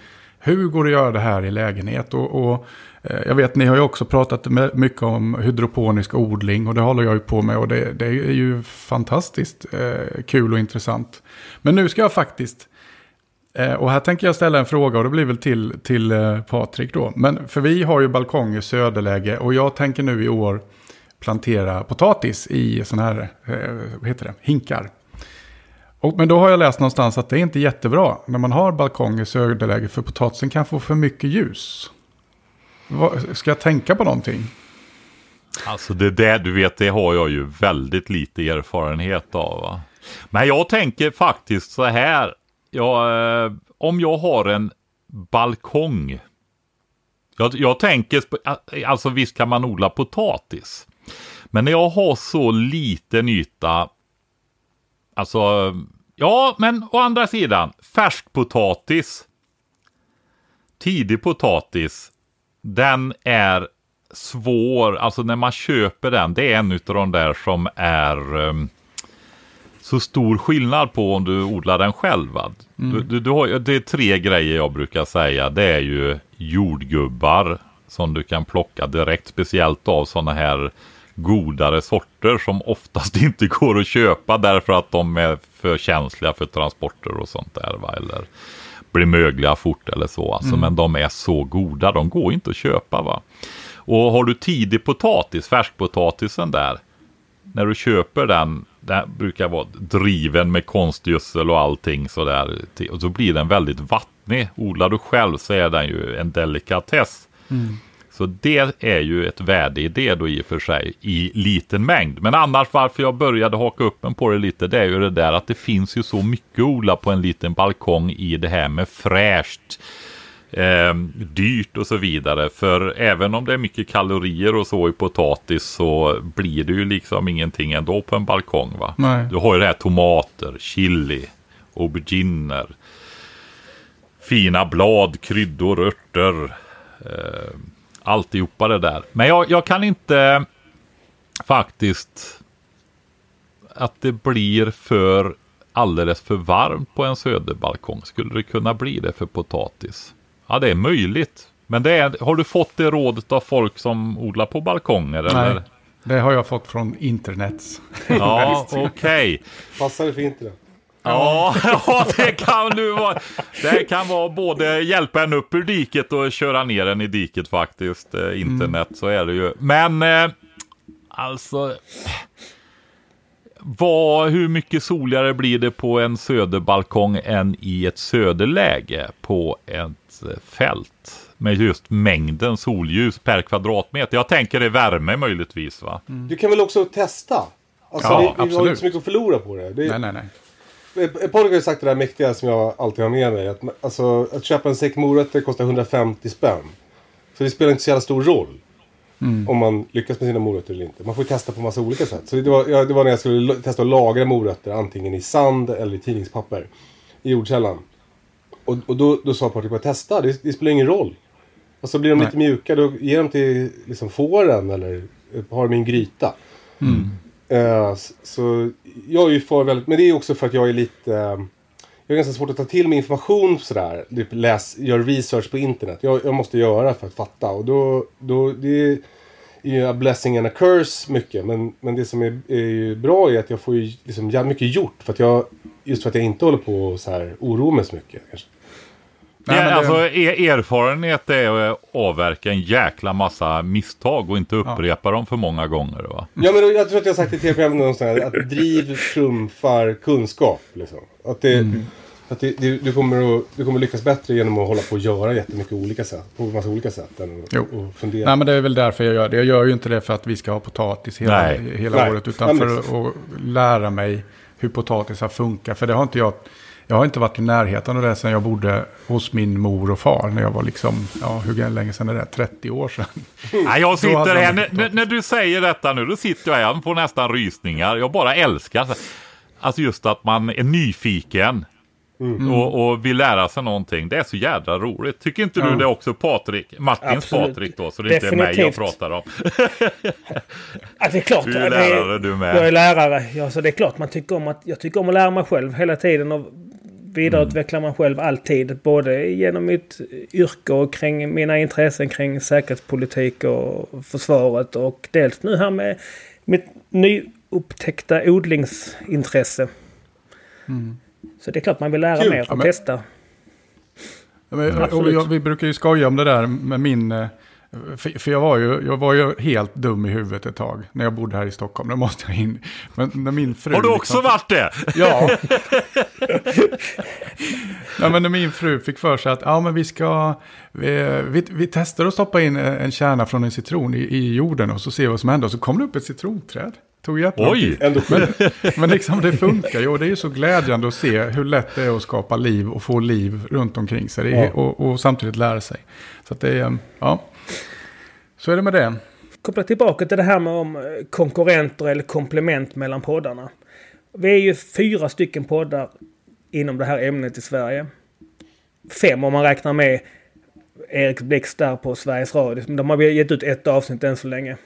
hur går det att göra det här i lägenhet? Och, och eh, jag vet, ni har ju också pratat mycket om hydroponisk odling och det håller jag ju på med och det, det är ju fantastiskt eh, kul och intressant. Men nu ska jag faktiskt, Eh, och här tänker jag ställa en fråga och det blir väl till, till eh, Patrik då. Men för vi har ju balkong i söderläge och jag tänker nu i år plantera potatis i sådana här, eh, vad heter det, hinkar. Och, men då har jag läst någonstans att det är inte jättebra när man har balkong i söderläge för potatisen kan få för mycket ljus. Vad, ska jag tänka på någonting? Alltså det där, du vet, det har jag ju väldigt lite erfarenhet av. Va? Men jag tänker faktiskt så här. Ja, eh, om jag har en balkong. Jag, jag tänker, alltså visst kan man odla potatis. Men när jag har så liten yta. Alltså, ja, men å andra sidan, färskpotatis. Tidig potatis. Den är svår, alltså när man köper den, det är en av de där som är um, så stor skillnad på om du odlar den själv. Va? Du, du, du har, det är tre grejer jag brukar säga. Det är ju jordgubbar som du kan plocka direkt, speciellt av sådana här godare sorter som oftast inte går att köpa därför att de är för känsliga för transporter och sånt där. Va? Eller blir mögliga fort eller så. Alltså, Men de är så goda, de går inte att köpa. va. Och har du tidig potatis, färskpotatisen där, när du köper den, den brukar vara driven med konstgödsel och allting sådär. Och så blir den väldigt vattnig. Odlar du själv så är den ju en delikatess. Så det är ju ett värde i det då i och för sig i liten mängd. Men annars varför jag började haka upp en på det lite det är ju det där att det finns ju så mycket odla på en liten balkong i det här med fräscht. Eh, dyrt och så vidare. För även om det är mycket kalorier och så i potatis så blir det ju liksom ingenting ändå på en balkong. va? Nej. Du har ju det här tomater, chili, auberginer, fina blad, kryddor, örter. Eh, alltihopa det där. Men jag, jag kan inte faktiskt att det blir för alldeles för varmt på en söderbalkong. Skulle det kunna bli det för potatis? Ja, det är möjligt. Men det är, har du fått det rådet av folk som odlar på balkonger? Eller? Nej, det har jag fått från internet. Ja, okej. Passar det för internet? Ja, ja, det kan nu vara. Det kan vara både hjälpa en upp ur diket och köra ner en i diket faktiskt. Eh, internet, så är det ju. Men eh, alltså. Vad, hur mycket soligare blir det på en söderbalkong än i ett söderläge på ett eh, fält? Med just mängden solljus per kvadratmeter. Jag tänker det är värme möjligtvis va? Du kan väl också testa? Alltså, Ja, vi, vi har absolut. inte så mycket att förlora på det. det nej, nej, nej. Patrik har ju sagt det där mäktiga som jag alltid har med mig. Att, alltså, att köpa en säck morötter kostar 150 spänn. Så det spelar inte så jävla stor roll. Om man lyckas med sina morötter eller inte. Man får testa på massa olika sätt. Så det var, ja, det var när jag skulle testa att lagra morötter. Antingen i sand eller i tidningspapper. I jordkällan. Och, och då, då sa Patrik bara testa. Det, det spelar ingen roll. Och så blir de Nej. lite mjuka. Då ger dem till liksom, fåren eller eh, har dem i en gryta. Eh, s- så jag är ju för väldigt, men det är också för att jag är lite... eh, jag är ganska svårt att ta till mig information sådär. Typ läs, gör research på internet. Jag, jag måste göra för att fatta. Och då, då det är ju a blessing and a curse mycket. Men, men det som är, är ju bra är att jag får ju liksom jävligt mycket gjort. För att jag, just för att jag inte håller på och så här oro mig så mycket. Kanske. Nej, Ja, men det- alltså, er, erfarenhet är att avverka en jäkla massa misstag och inte upprepa dem för många gånger. Va? Ja men jag tror att jag har sagt det i tv-programmet någonstans. Att driv trumfar kunskap. Liksom. Att det, att det, du, du, kommer att, du kommer lyckas bättre genom att hålla på och göra jättemycket olika sätt. På massa olika sätt. Än att, Jo. och fundera. Nej men det är väl därför jag gör det. Jag gör ju inte det för att vi ska ha potatis hela, Nej. hela Nej. året. Utan Ja, för att, att lära mig hur potatisar funkar. För det har inte jag... Jag har inte varit i närheten av det sedan jag bodde hos min mor och far. När jag var liksom, ja hur länge sedan är det? 30 år sedan. Nej, jag sitter här, när, du säger detta nu, då sitter jag här och får nästan rysningar. Jag bara älskar, alltså just att man är nyfiken. Och, och vill lära sig någonting. Det är så jädra roligt. Tycker inte du det också Patrik? Martins Absolut. Patrik då, så det inte är mig jag Definitivt. pratar om. Ja, det är klart. Du är lärare, du med. Jag är lärare. Ja, så det är klart man tycker om att... Jag tycker om att lära mig själv hela tiden. Och vidareutveckla mig själv alltid. Både genom mitt yrke och kring mina intressen kring säkerhetspolitik och försvaret. Och dels nu här med mitt nyupptäckta odlingsintresse. Så det är klart man vill lära Kul. mer Ja, och men- testa. Ja, men, och jag, vi brukar ju skoja om det där med min... eh, För, för jag, var ju, jag var ju helt dum i huvudet ett tag när jag bodde här i Stockholm. Det måste jag in. Men när min fru... Har du också liksom- varit det? Ja. Nej, men när min fru fick för sig att ja, men vi ska... Vi, vi, vi testar att stoppa in en kärna från en citron i, i jorden och så ser vi vad som händer. Och så kom det upp ett citronträd. Tog jättelång Oj. tid. Ändå Men, men liksom det funkar ju och det är ju så glädjande att se hur lätt det är att skapa liv och få liv runt omkring sig. Ja. och, och samtidigt lära sig. Så att det är, ja. Så är det med det. koppla tillbaka till det här med om eh, konkurrenter eller komplement mellan poddarna. Vi är ju fyra stycken poddar inom det här ämnet i Sverige. Fem om man räknar med Erik Blix där på Sveriges Radio. De har gett ut ett avsnitt än så länge.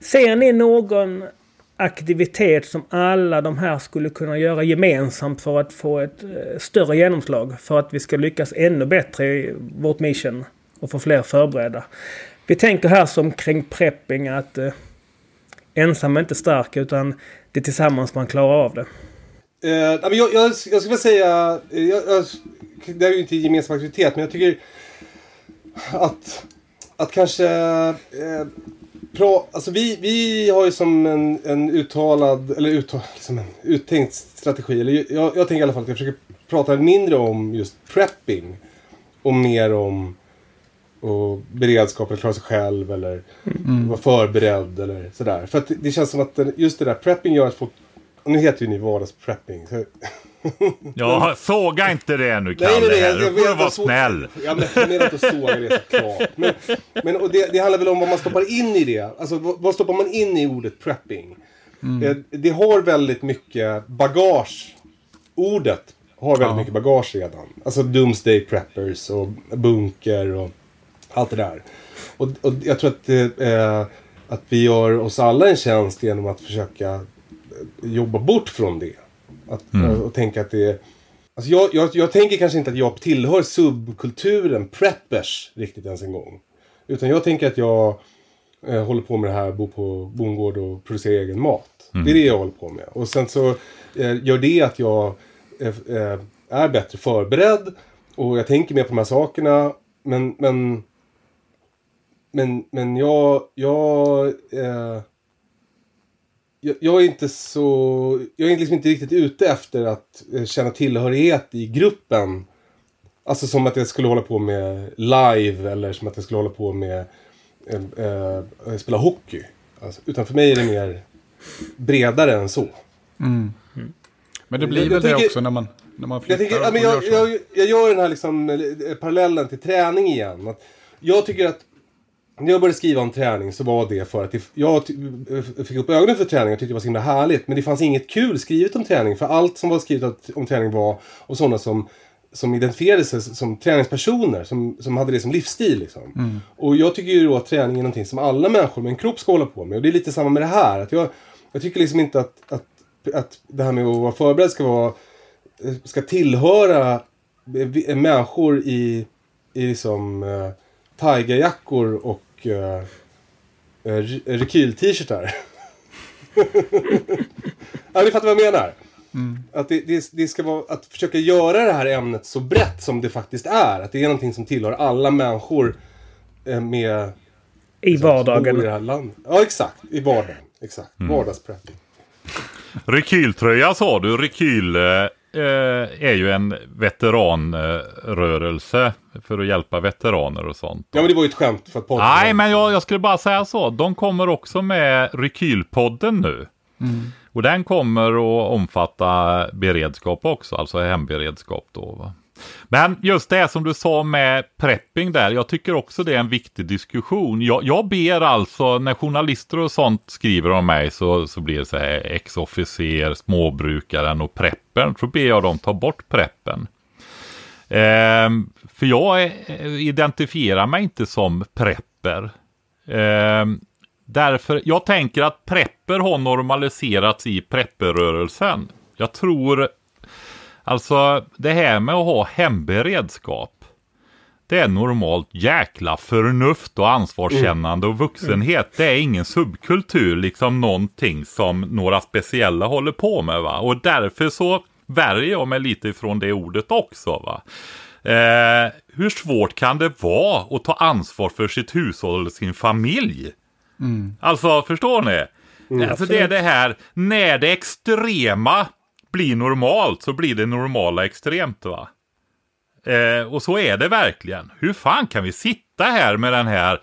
Ser ni någon aktivitet som alla de här skulle kunna göra gemensamt för att få ett eh, större genomslag? För att vi ska lyckas ännu bättre i vårt mission och få fler förberedda. Vi tänker här som kring prepping att eh, ensam är inte stark utan det är tillsammans man klarar av det. Eh, jag, jag, jag skulle vilja säga, eh, jag, jag, det är ju inte gemensam aktivitet, men jag tycker att, att kanske eh, pra, alltså vi, vi har ju som en, en uttalad, eller uttal, liksom en uttänkt strategi, eller jag, jag tänker i alla fall att jag försöker prata mindre om just prepping och mer om och beredskap eller klara sig själv eller Mm. vara förberedd eller sådär. För att det, känns som att just det där prepping gör att folk, och nu heter ju ni vardagsprepping. Så, Ja, såga inte det nu Kalle. Nej, nej, nej, jag- får du vet vara snäll. Ja, men jag menar inte att såga det såklart. Men, men och det, det handlar väl om vad man stoppar in i det. Alltså vad, vad stoppar man in i ordet prepping? Eh, Det har väldigt mycket bagage. Ordet har väldigt Ja. mycket bagage redan. Alltså Doomsday Preppers och bunker och allt det där. Och, och jag tror att, eh, att vi gör oss alla en tjänst genom att försöka eh, jobba bort från det. Att, och, och tänka att det är... Alltså jag, jag, jag tänker kanske inte att jag tillhör subkulturen preppers riktigt ens en gång. Utan jag tänker att jag eh, håller på med det här, bor på bondgård och producerar egen mat. Det är det jag håller på med. Och sen så eh, gör det att jag eh, eh, är bättre förberedd. Och jag tänker mer på de här sakerna. Men, men, men, men jag, jag, eh, jag, jag är inte så, jag är liksom inte riktigt ute efter att eh, känna tillhörighet i gruppen. Alltså som att jag skulle hålla på med live eller som att jag skulle hålla på med eh, eh, spela hockey. Alltså, utan för mig är det mer bredare än så. Men det blir Jag väl det tänker- också när man, när man Jag, flyttar tänker, ja, och men gör jag, så. jag, jag gör den här liksom, eh, parallellen till träning igen. Att jag tycker att när jag började skriva om träning så var det för att jag eh, fick upp ögonen för träning och tyckte det var så himla härligt. Men det fanns inget kul skrivet om träning. För allt som var skrivet om träning var om sådana som, som identifierade sig som träningspersoner. Som, som hade det som livsstil. Liksom. Och jag tycker ju då att träning är någonting som alla människor med en kropp ska hålla på med. Och det är lite samma med det här. Att jag, jag tycker liksom inte att, att, att det här med att vara förberedd ska vara ska tillhöra eh, människor i, i liksom uh, tigerjackor och uh, rekyl-t-shirtar. ja, ni fattar vad jag menar. Att det, det, det ska vara att försöka göra det här ämnet så brett som det faktiskt är. Att det är någonting som tillhör alla människor eh, med I som bor i vardagen. det här landet. Ja, exakt. I vardagen. Exakt. Vardagsprepping. Rekyltröja sa du. Rekyl eh, är ju en veteranrörelse för att hjälpa veteraner och sånt. Ja, men det var ju ett skämt för podden Nej, men jag, jag skulle bara säga så. De kommer också med Rekylpodden nu. Och den kommer att omfatta beredskap också, alltså hemberedskap då. Va? Men just det som du sa med prepping där, jag tycker också det är en viktig diskussion. Jag, jag ber alltså, när journalister och sånt skriver om mig så, så blir det så här ex-officer, småbrukaren och preppen, Så ber jag dem ta bort preppen. Ehm, för jag eh, identifierar mig inte som prepper. Ehm, därför, jag tänker att prepper har normaliserats i prepperrörelsen. Jag tror, alltså det här med att ha hemberedskap. Det är normalt jäkla förnuft och ansvarskännande och vuxenhet. Det är ingen subkultur, liksom någonting som några speciella håller på med. va. Och därför så värjer jag mig lite ifrån det ordet också. va. Eh, hur svårt kan det vara att ta ansvar för sitt hushåll och sin familj? Alltså, förstår ni? alltså det är det här, när det extrema blir normalt så blir det normala extremt va? Eh, och så är det verkligen. Hur fan kan vi sitta här med den här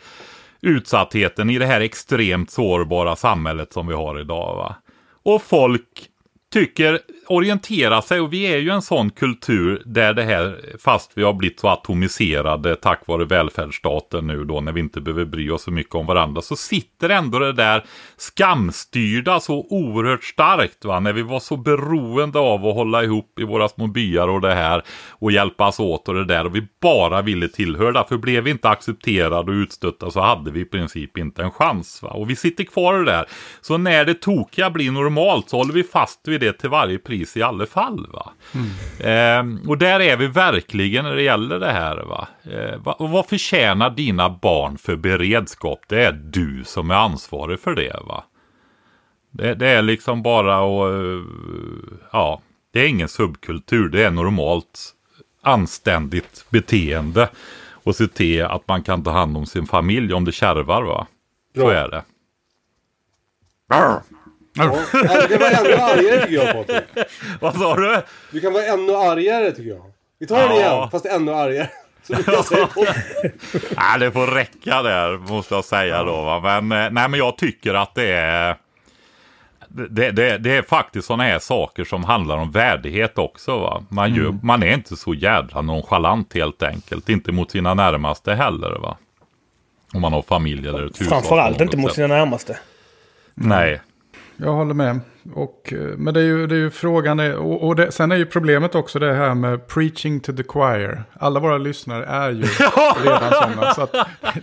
utsattheten i det här extremt sårbara samhället som vi har idag va? Och folk tycker, orientera sig och vi är ju en sån kultur där det här, fast vi har blivit så atomiserade tack vare välfärdsstaten nu då när vi inte behöver bry oss så mycket om varandra så sitter ändå det där skamstyrda så oerhört starkt va? När vi var så beroende av att hålla ihop i våra små byar och det här och hjälpas åt och det där och vi bara ville tillhöra. För blev vi inte accepterade och utstötta så hade vi i princip inte en chans va? Och vi sitter kvar i det där. Så när det tokiga blir normalt så håller vi fast vid det till varje pris i alla fall va Ehm, och där är vi verkligen när det gäller det här va eh, va, och vad förtjänar dina barn för beredskap det är du som är ansvarig för det va Det, det är liksom bara och ja, det är ingen subkultur. Det är normalt anständigt beteende. Och se till att man kan ta hand om sin familj om det kärvar va. Så Bra. är det. Ja, du kan vara ännu argare tycker jag Patrik. Vad sa du? Du kan vara ännu argare tycker jag. Vi tar den igen, fast ännu argare. Nej, det får räcka där, måste jag säga då. Va? Men, eh, nej, men jag tycker att det är... Det, det, det är faktiskt sådana här saker som handlar om värdighet också. Va? Man, gör, man är inte så jädra nonchalant helt enkelt. Inte mot sina närmaste heller. Va? Om man har familj eller på Framförallt inte mot sina närmaste. Nej. Jag håller med. Och, eh, men det är ju, det är ju frågan, är, och, och det, sen är ju problemet också det här med preaching to the choir. Alla våra lyssnare är ju redan sådana. Så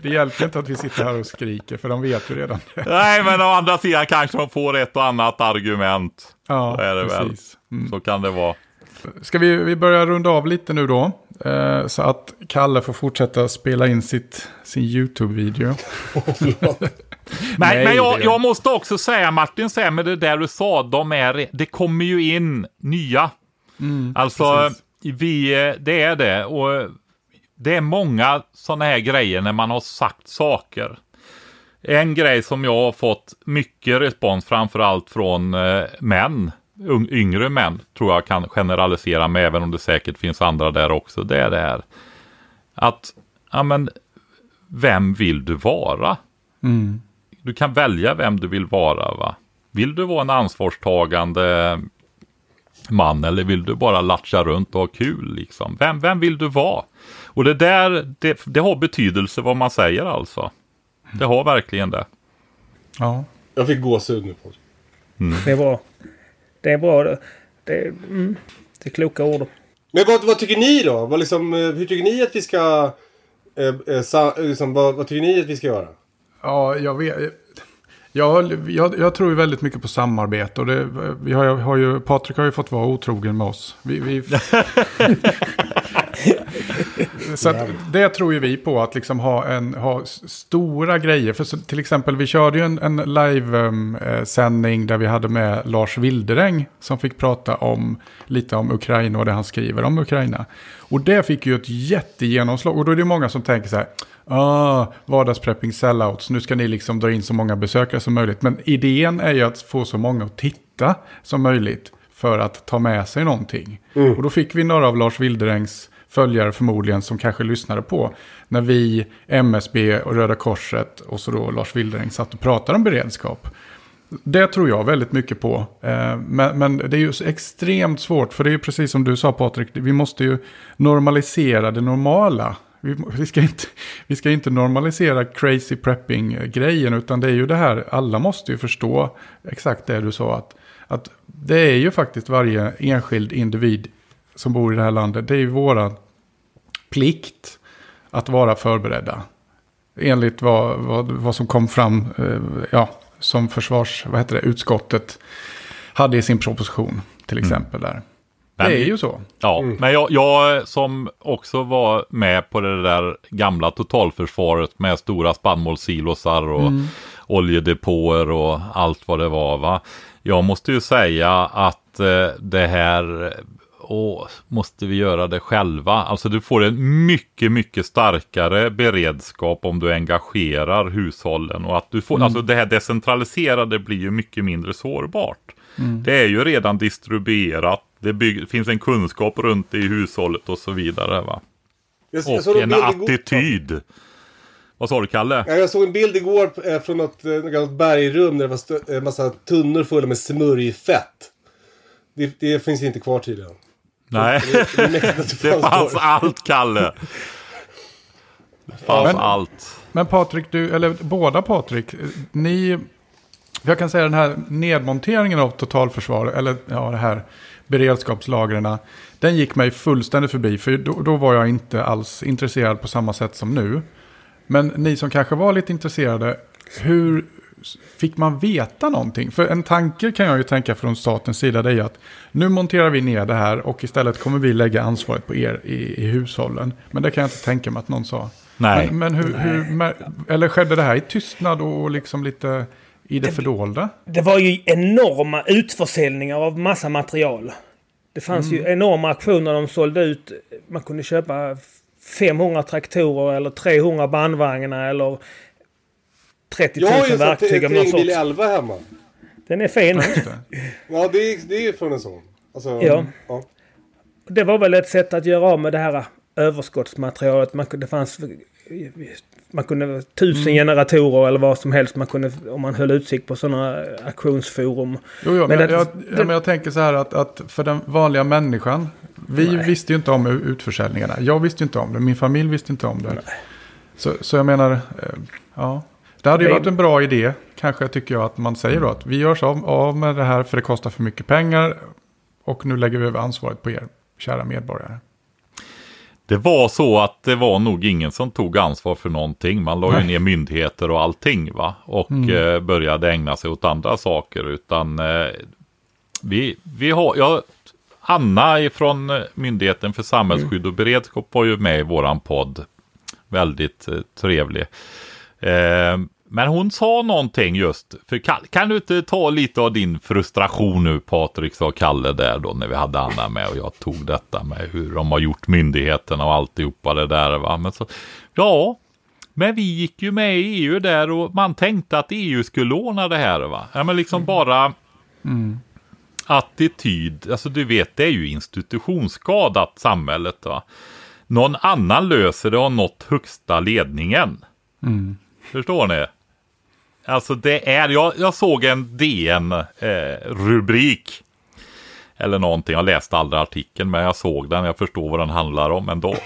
det hjälper inte att vi sitter här och skriker, för de vet ju redan det. Nej, men å andra sidan kanske de får ett och annat argument. Ja, Så är det väl. precis. Mm. Så kan det vara. Ska vi, vi börja runda av lite nu då? Eh, så att Kalle får fortsätta spela in sitt, sin YouTube-video. Men, Nej, men jag, jag måste också säga Martin, säga med det där du sa, de är, det kommer ju in nya. alltså, Mm, precis. vi, eh, det är det. Och det är många sådana här grejer när man har sagt saker. En grej som jag har fått mycket respons, framförallt från eh, män, yngre män, tror jag kan generalisera med, även om det säkert finns andra där också, det är det här. Att, ja men, vem vill du vara? Du kan välja vem du vill vara va. Vill du vara en ansvarstagande man eller vill du bara latcha runt och ha kul liksom? Vem, vem vill du vara? Och det där, det, det har betydelse vad man säger alltså. Det har verkligen det. Ja. Jag fick gåshud nu Patrik. Det bra. Det är bra. Det, det, mm, det är kloka ord. Men vad, vad tycker ni då? Vad liksom, eh, hur tycker ni att vi ska... Eh, eh, sa, eh, liksom, vad, vad tycker ni att vi ska göra? Ja, jag vet. Jag, jag, jag tror ju väldigt mycket på samarbete. Och det, vi har, har ju, Patrik har ju fått vara otrogen med oss. Vi, vi, så att det tror ju vi på, att liksom ha, en, ha stora grejer. För så, till exempel, vi körde ju en, en live-sändning där vi hade med Lars Wilderäng som fick prata om lite om Ukraina och det han skriver om Ukraina. Och det fick ju ett jättegenomslag. Och då är det många som tänker så här, ah, vardagsprepping sellouts, nu ska ni liksom dra in så många besökare som möjligt. Men idén är ju att få så många att titta som möjligt för att ta med sig någonting. Och då fick vi några av Lars Wilderängs följare förmodligen som kanske lyssnade på när vi, MSB och Röda Korset och så då Lars Wilderäng satt och pratade om beredskap. Det tror jag väldigt mycket på. Eh, men, men det är ju så extremt svårt, för det är ju precis som du sa Patrik, vi måste ju normalisera det normala. Vi, vi, ska inte, vi ska inte normalisera crazy prepping-grejen, utan det är ju det här, alla måste ju förstå exakt det du sa, att, att det är ju faktiskt varje enskild individ som bor i det här landet, det är ju våran plikt att vara förberedda. Enligt vad, vad, vad som kom fram, eh, ja, som försvars, vad heter det, utskottet hade i sin proposition till exempel där. Men- det är ju så. Ja, men jag, jag som också var med på det där gamla totalförsvaret med stora spannmålssilosar och oljedepåer och allt vad det var. Va? Jag måste ju säga att eh, det här, åh, måste vi göra det själva? Alltså du får en mycket, mycket starkare beredskap om du engagerar hushållen och att du får, alltså det här decentraliserade blir ju mycket mindre sårbart. Det är ju redan distribuerat. Det bygg, finns en kunskap runt det i hushållet och så vidare. Va? Jag, jag Och en en attityd. Vad sa du Kalle? Ja, jag såg en bild igår eh, från något, eh, något bergrum där det var stö- eh, massa tunnor fulla med smörjfett. Det, det finns inte kvar tydligen. Nej, Det fanns allt Kalle. Det fanns Men- allt. Men Patrik, du, eller båda Patrik, ni, jag kan säga den här nedmonteringen av totalförsvar, eller ja, det här beredskapslagren, den gick mig fullständigt förbi, för då, då var jag inte alls intresserad på samma sätt som nu. Men ni som kanske var lite intresserade, hur fick man veta någonting? För en tanke kan jag ju tänka från statens sida, det är ju att nu monterar vi ner det här och istället kommer vi lägga ansvaret på er i, i hushållen. Men det kan jag inte tänka mig att någon sa. Nej. Men, men hur, hur, eller skedde det här i tystnad och liksom lite i det fördolda. Det var ju enorma utförsäljningar av massa material. Det fanns ju enorma auktioner de sålde ut. Man kunde köpa 500 traktorer eller 300 bandvagnar eller 30 000 Jag har ju en verktyg sorts. 11 hemma. Den är fin. Ja, det är, det är från en sån. Alltså, Ja. ja. Det var väl ett sätt att göra av med det här överskottsmaterialet. Man det fanns, man kunde tusen Mm. generatorer eller vad som helst man kunde om man höll utsikt på sådana auktionsforum. Jo, jo, men, Men jag, det- jag, det- men jag tänker så här att, att för den vanliga människan. Vi visste ju inte om utförsäljningarna. Jag visste ju inte om det. Min familj visste inte om det. Så, så jag menar, eh, ja. Det hade ju varit en bra idé, kanske tycker jag, att man säger då att vi gör så av, med det här för det kostar för mycket pengar. Och nu lägger vi över ansvaret på er, kära medborgare. Det var så att det var nog ingen som tog ansvar för någonting. Man la ju ner myndigheter och allting va. Och eh, började ägna sig åt andra saker. Utan eh, vi, vi har, ja, Anna ifrån eh, Myndigheten för samhällsskydd och beredskap var ju med i våran podd. Väldigt eh, trevlig. Men hon sa någonting just, för Kalle, kan du inte ta lite av din frustration nu Patrik, sa Kalle där då när vi hade Anna med och jag tog detta med hur de har gjort myndigheterna och alltihopa det där va. Men så, ja, men vi gick ju med i EU där och man tänkte att EU skulle ordna det här va. Ja men liksom bara attityd, alltså du vet det är ju institutionsskadat samhället va. Någon annan löser det och nått högsta ledningen. Förstår ni? Alltså det är, jag, jag såg en DN-rubrik. eller någonting, jag läste aldrig artikeln men jag såg den, jag förstår vad den handlar om ändå.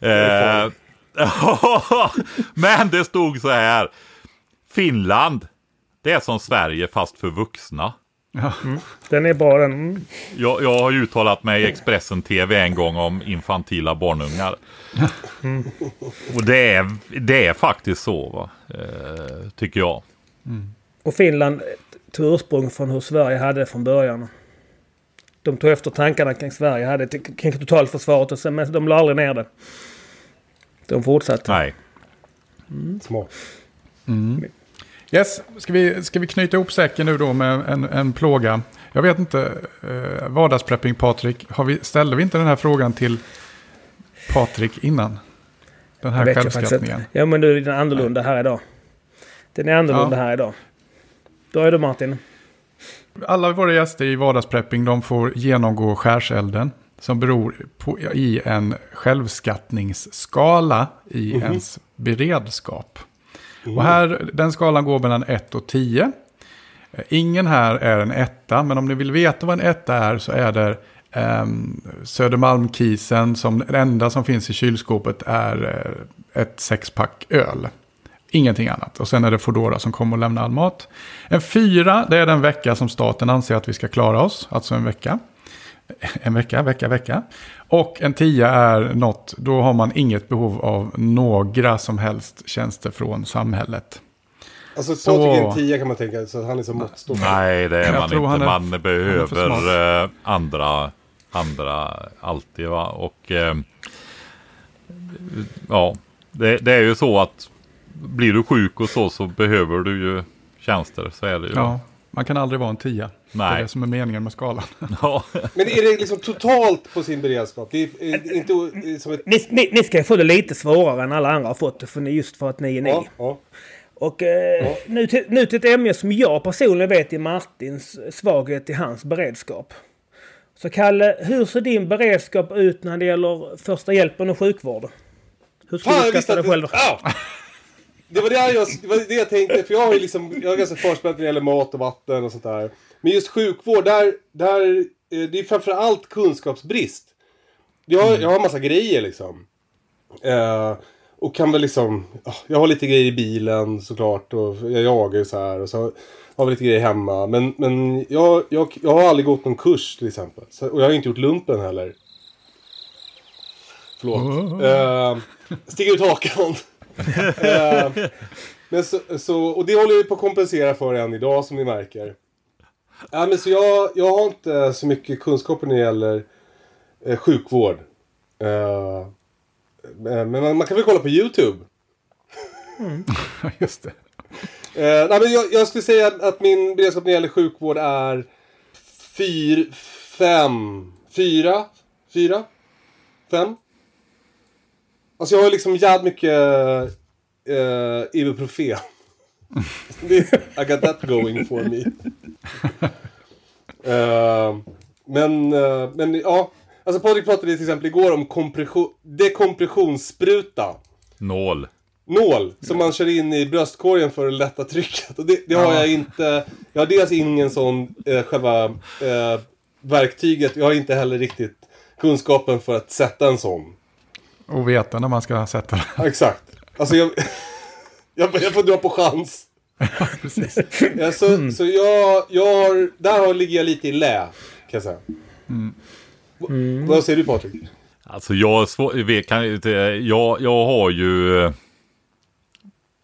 eh, men det stod så här. Finland, det är som Sverige fast för vuxna. Den är bra den. Mm. Jag, jag har ju uttalat mig i Expressen TV en gång om infantila barnungar. Och det är, det är faktiskt så, va? Eh, tycker jag. Och Finland tog ursprung från hur Sverige hade det från början. De tog efter tankarna kring Sverige hade kring totalförsvaret och sen, men de la aldrig ner det. De fortsatte. Nej. Smart. Yes, ska vi, ska vi knyta ihop säcken nu då med en, en plåga? Jag vet inte, eh, vardagsprepping Patrik, har vi, ställde vi inte den här frågan till Patrik innan? Den här självskattningen. Ja men nu är den annorlunda här idag. Den är annorlunda Ja. här idag. Då är du Martin. Alla våra gäster i vardagsprepping de får genomgå skärselden. Som beror på, i en självskattningsskala i ens beredskap. Och här, den skalan går mellan 1 och 10. Eh, Ingen här är en etta, men om ni vill veta vad en etta är så är det um, Södermalmkisen som det enda som finns i kylskåpet är eh, ett sexpack öl. Ingenting annat. Och sen är det Foodora som kommer och lämnar all mat. En fyra, det är den vecka som staten anser att vi ska klara oss. Alltså en vecka. En vecka, vecka, vecka. Och en tia är något, då har man inget behov av några som helst tjänster från samhället. Alltså Så- Patrik är en tia kan man tänka, så han är så måttstock. Nej, det är man inte. han är- man han är för behöver eh, andra, andra alltid. Va? Och eh, ja, det, det är ju så att blir du sjuk och så så behöver du ju tjänster. Så är det ju. Ja, man kan aldrig vara en tia. Det Nej. är det som är meningen med skalan. Ja. Men är det liksom totalt på sin beredskap? Det är, inte som ett... Ni, ni, ni ska få det lite svårare än alla andra har fått det. För ni, just för att ni är ni. Ja, ja. Och eh, nu, till, nu till ett ämne som jag personligen vet är Martins svaghet i hans beredskap. Så Kalle, hur ser din beredskap ut när det gäller första hjälpen och sjukvård? Hur Fan, du skatta dig själv? Ja! Det var det, jag, det var det jag tänkte, för jag har ju liksom, jag är ganska förspänd när det gäller mat och vatten och sånt där. Men just sjukvård, där, där, eh, det är framförallt kunskapsbrist. Jag har, jag har massa grejer liksom. Eh, och kan väl liksom, ja, jag har lite grejer i bilen såklart och jag jagar ju så här och så har vi lite grejer hemma. Men, men jag, jag, jag har aldrig gått någon kurs till exempel. Så, och jag har inte gjort lumpen heller. Förlåt. Eh, sticker ut hakan. Eh, men så, så, och det håller jag på att kompensera för än idag som ni märker. Ja, men så jag, jag har inte så mycket kunskaper när det gäller eh, sjukvård. Eh, men man, man kan väl kolla på YouTube. Just det. Eh, nej, men jag, jag skulle säga att min beredskap när det gäller sjukvård är fyr, fem, fyra, fyra, fem. Alltså jag har liksom jävligt mycket uh, ibuprofen. I got that going for me. Uh, men, uh, men ja, alltså Patrik pratade till exempel igår om kompression, dekompressionsspruta. Nål. Nål som man kör in i bröstkorgen för att lätta trycket. Och det, det har jag inte. Jag har dels ingen sån eh, själva eh, verktyget. Jag har inte heller riktigt kunskapen för att sätta en sån. Och veta när man ska sätta den. Ja, exakt. Alltså jag, jag, jag får dra på chans. Precis. Ja, så så jag, jag har, där har, ligger jag lite i lä. Kan jag säga. V- Vad säger du Patrik? Alltså jag, kan, jag, jag har ju... eh,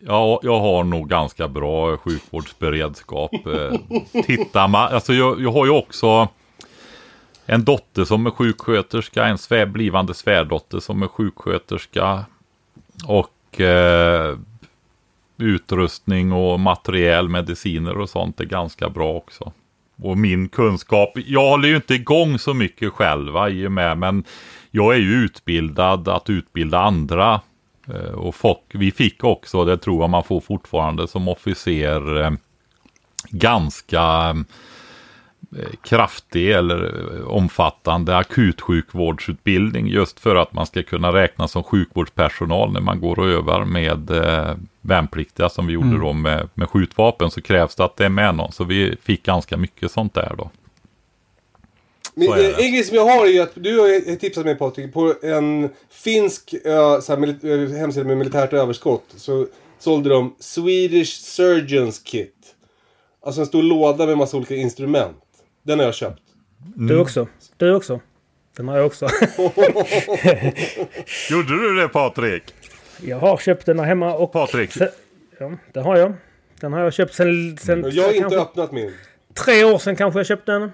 Ja, jag har nog ganska bra sjukvårdsberedskap. Eh, Tittar man, alltså jag, jag har ju också en dotter som är sjuksköterska, en svär, blivande svärdotter som är sjuksköterska. Och eh, utrustning och materiell, mediciner och sånt är ganska bra också. Och min kunskap, jag håller ju inte igång så mycket själva i och med, men jag är ju utbildad att utbilda andra. Eh, Och folk, vi fick också, det tror jag man får fortfarande som officer, eh, ganska eh, kraftig eller eh, omfattande akutsjukvårdsutbildning just för att man ska kunna räknas som sjukvårdspersonal när man går och övar med eh, värnpliktiga som vi gjorde då med, med skjutvapen så krävs det att det är med någon. Så vi fick ganska mycket sånt där då. Men, eh, en grej som jag har är ju att du har tipsat mig Patrik på en finsk eh, så här, eh, hemsida med militärt överskott. Så sålde de Swedish Surgeons Kit. Alltså en stor låda med massa olika instrument. Den har jag köpt. Du också. Du också. Den har jag också. Gjorde du det Patrik? jag har köpt den här hemma och... Patrik? Sen, ja, det har jag. Den har jag köpt sen... sen Jag har inte kanske, öppnat min. Tre år sedan kanske jag köpte den.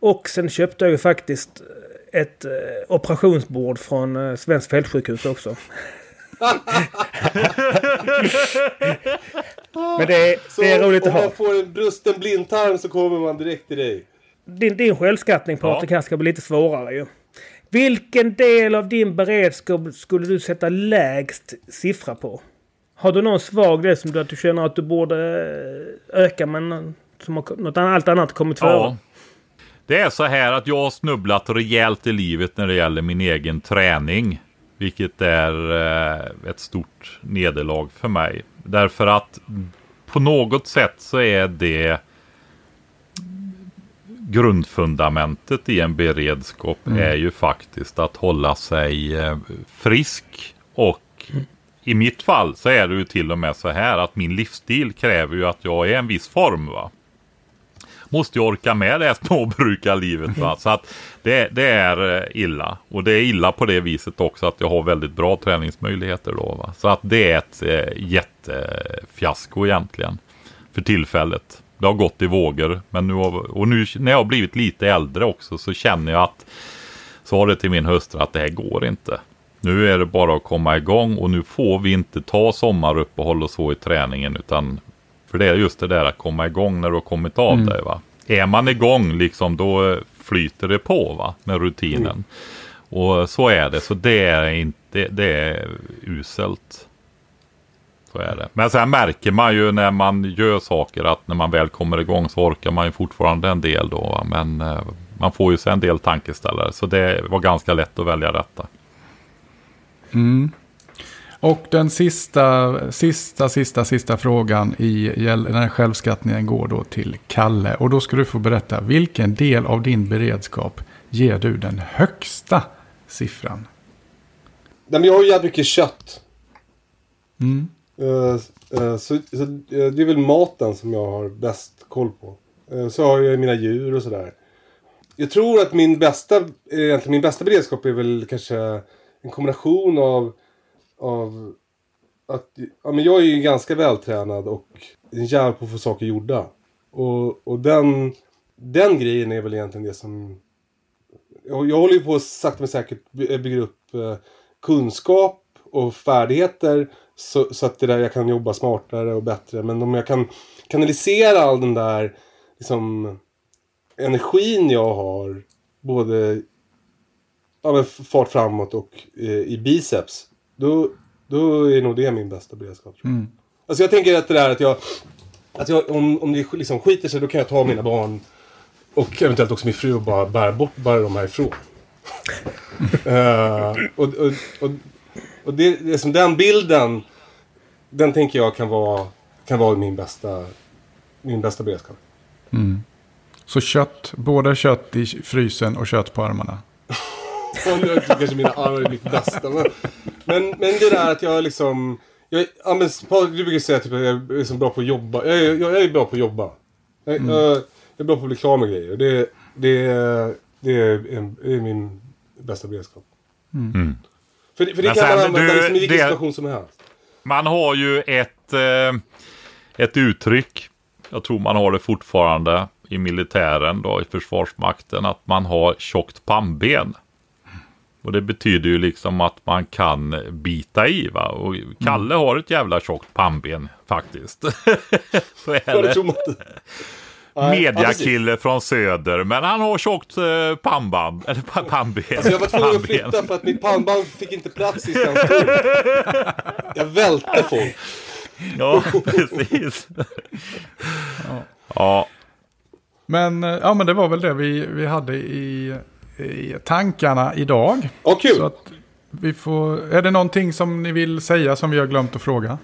Och sen köpte jag ju faktiskt ett eh, operationsbord från eh, Svensk fältsjukhus också. Men det är, Så det är roligt om att ha. man får en brusten blindtarm så kommer man direkt till dig. Din, din självskattning Patrik här ska bli lite svårare ju. Vilken del av din beredskap skulle du sätta lägst siffra på? Har du någon svag del som du, att du känner att du borde eh, öka men som har, något annat, allt annat kommit före? Ja. Det är så här att jag har snubblat rejält i livet när det gäller min egen träning. Vilket är eh, ett stort nederlag för mig. Därför att på något sätt så är det grundfundamentet i en beredskap är ju faktiskt att hålla sig eh, frisk och i mitt fall så är det ju till och med så här att min livsstil kräver ju att jag är i en viss form. va måste ju orka med det här småbrukarlivet. Va? Så att det, det är eh, illa. Och det är illa på det viset också att jag har väldigt bra träningsmöjligheter då. Va? Så att det är ett eh, jättefiasko egentligen. För tillfället. Det har gått i vågor. Men nu har, och nu när jag har blivit lite äldre också så känner jag att sa det till min hustru att det här går inte. Nu är det bara att komma igång och nu får vi inte ta sommaruppehåll och så i träningen utan för det är just det där att komma igång när du har kommit av dig. Va? Är man igång liksom då flyter det på va? med rutinen. Och så är det. Så det är inte det är uselt. Så är det. Men sen märker man ju när man gör saker att när man väl kommer igång så orkar man ju fortfarande en del då. Va? Men eh, man får ju sig en del tankeställare. Så det var ganska lätt att välja detta. Och den sista, sista, sista, sista frågan i den här självskattningen går då till Kalle. Och då ska du få berätta vilken del av din beredskap ger du den högsta siffran? Nej, men jag har ju jävligt mycket kött. Mm. Eh, eh, så så eh, det är väl maten som jag har bäst koll på. Så har jag mina djur och sådär. Jag tror att min bästa, egentligen min bästa beredskap är väl kanske en kombination av, av att, ja men jag är ju ganska vältränad och en jävel på att få saker gjorda. Och, och den, den grejen är väl egentligen det som jag, jag håller ju på att sakta men säkert eh, bygga upp eh, kunskap och färdigheter. Så, så att det där jag kan jobba smartare och bättre. Men om jag kan kanalisera all den där liksom, energin jag har. Både ja, men fart framåt och eh, i biceps. Då, då är nog det min bästa beredskap. Tror jag. Mm. Alltså jag tänker att det där att jag... Att jag om, om det liksom skiter sig då kan jag ta mina barn och eventuellt också min fru och bara bära bort bara dem härifrån. uh, och, och, och, och det, det är som den bilden. Den tänker jag kan vara, kan vara min bästa, min bästa beredskap. Så kött, både kött i frysen och kött på armarna. Och nu är kanske mina armar är mitt bästa. Men, men, men det där att jag liksom... Jag, ja, men, du brukar säga typ, att jag är liksom bra på att jobba. Jag, är- jag, jag är bra på att jobba. Jag, jag, jag är bra på att bli klar med grejer. Det, det, det är, en, det är min bästa beredskap. För, det- för det Men kan man använda du, liksom i vilken det- situation som helst. Man har ju ett, eh, ett uttryck, jag tror man har det fortfarande i militären då, i försvarsmakten, att man har tjockt pannben. Och det betyder ju liksom att man kan bita i va. Och Kalle har ett jävla tjockt pannben faktiskt. Så är Ja, det ja. Mediakille från söder, men han har tjockt eh, pannband. Eller pa- pannben. Alltså jag var tvungen att flytta för att mitt pannband fick inte plats i Skanstull. Jag välte folk. Ja, precis. ja. Men, eh, ja, men det var väl det vi, vi hade i, i tankarna idag. Ja, kul. Så att vi får, är det någonting som ni vill säga som vi har glömt att fråga?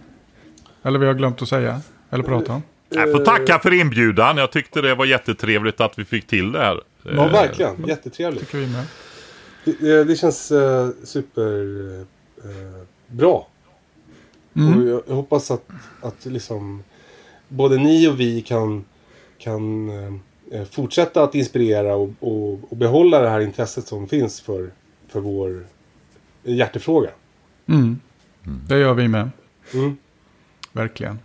Eller vi har glömt att säga? Eller prata om? Jag får tacka för inbjudan. Jag tyckte det var jättetrevligt att vi fick till det här. Ja, verkligen. Jättetrevligt. Tycker vi med. Det, det känns uh, super eh, bra. Och jag, jag hoppas att, att liksom både ni och vi kan, kan eh, fortsätta att inspirera och, och, och behålla det här intresset som finns för, för vår hjärtefråga. Mm. Det gör vi med. Mm. Verkligen.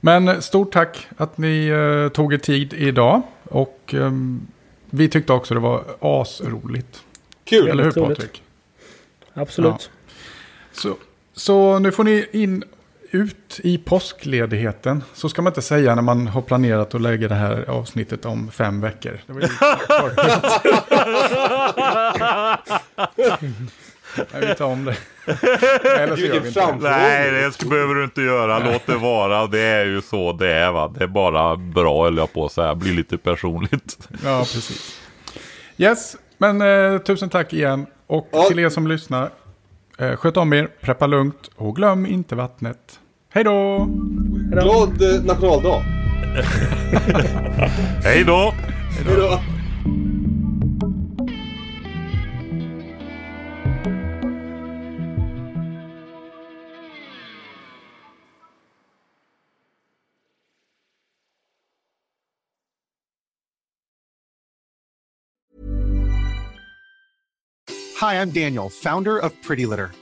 Men eh, stort tack att ni eh, tog er tid idag. Och ehm, vi tyckte också det var asroligt. Kul! Eller hur. Patrik? Absolut. Så, så nu får ni in ut i påskledigheten. Så ska man inte säga när man har planerat att lägga det här avsnittet om fem veckor. Det var ju Nej, vi tar om det. Eller så gör vi inte. Nej, det behöver du inte göra. Låt det vara. Det är ju så det är va. Det är bara bra, eller jag på att säga. Blir lite personligt. Ja, precis. Yes, men eh, tusen tack igen. Och Ja. till er som lyssnar. Eh, sköt om er, preppa lugnt och glöm inte vattnet. Hej då! Glad eh, nationaldag! Hej då! Hej då! Hi, I'm Daniel, founder of Pretty Litter.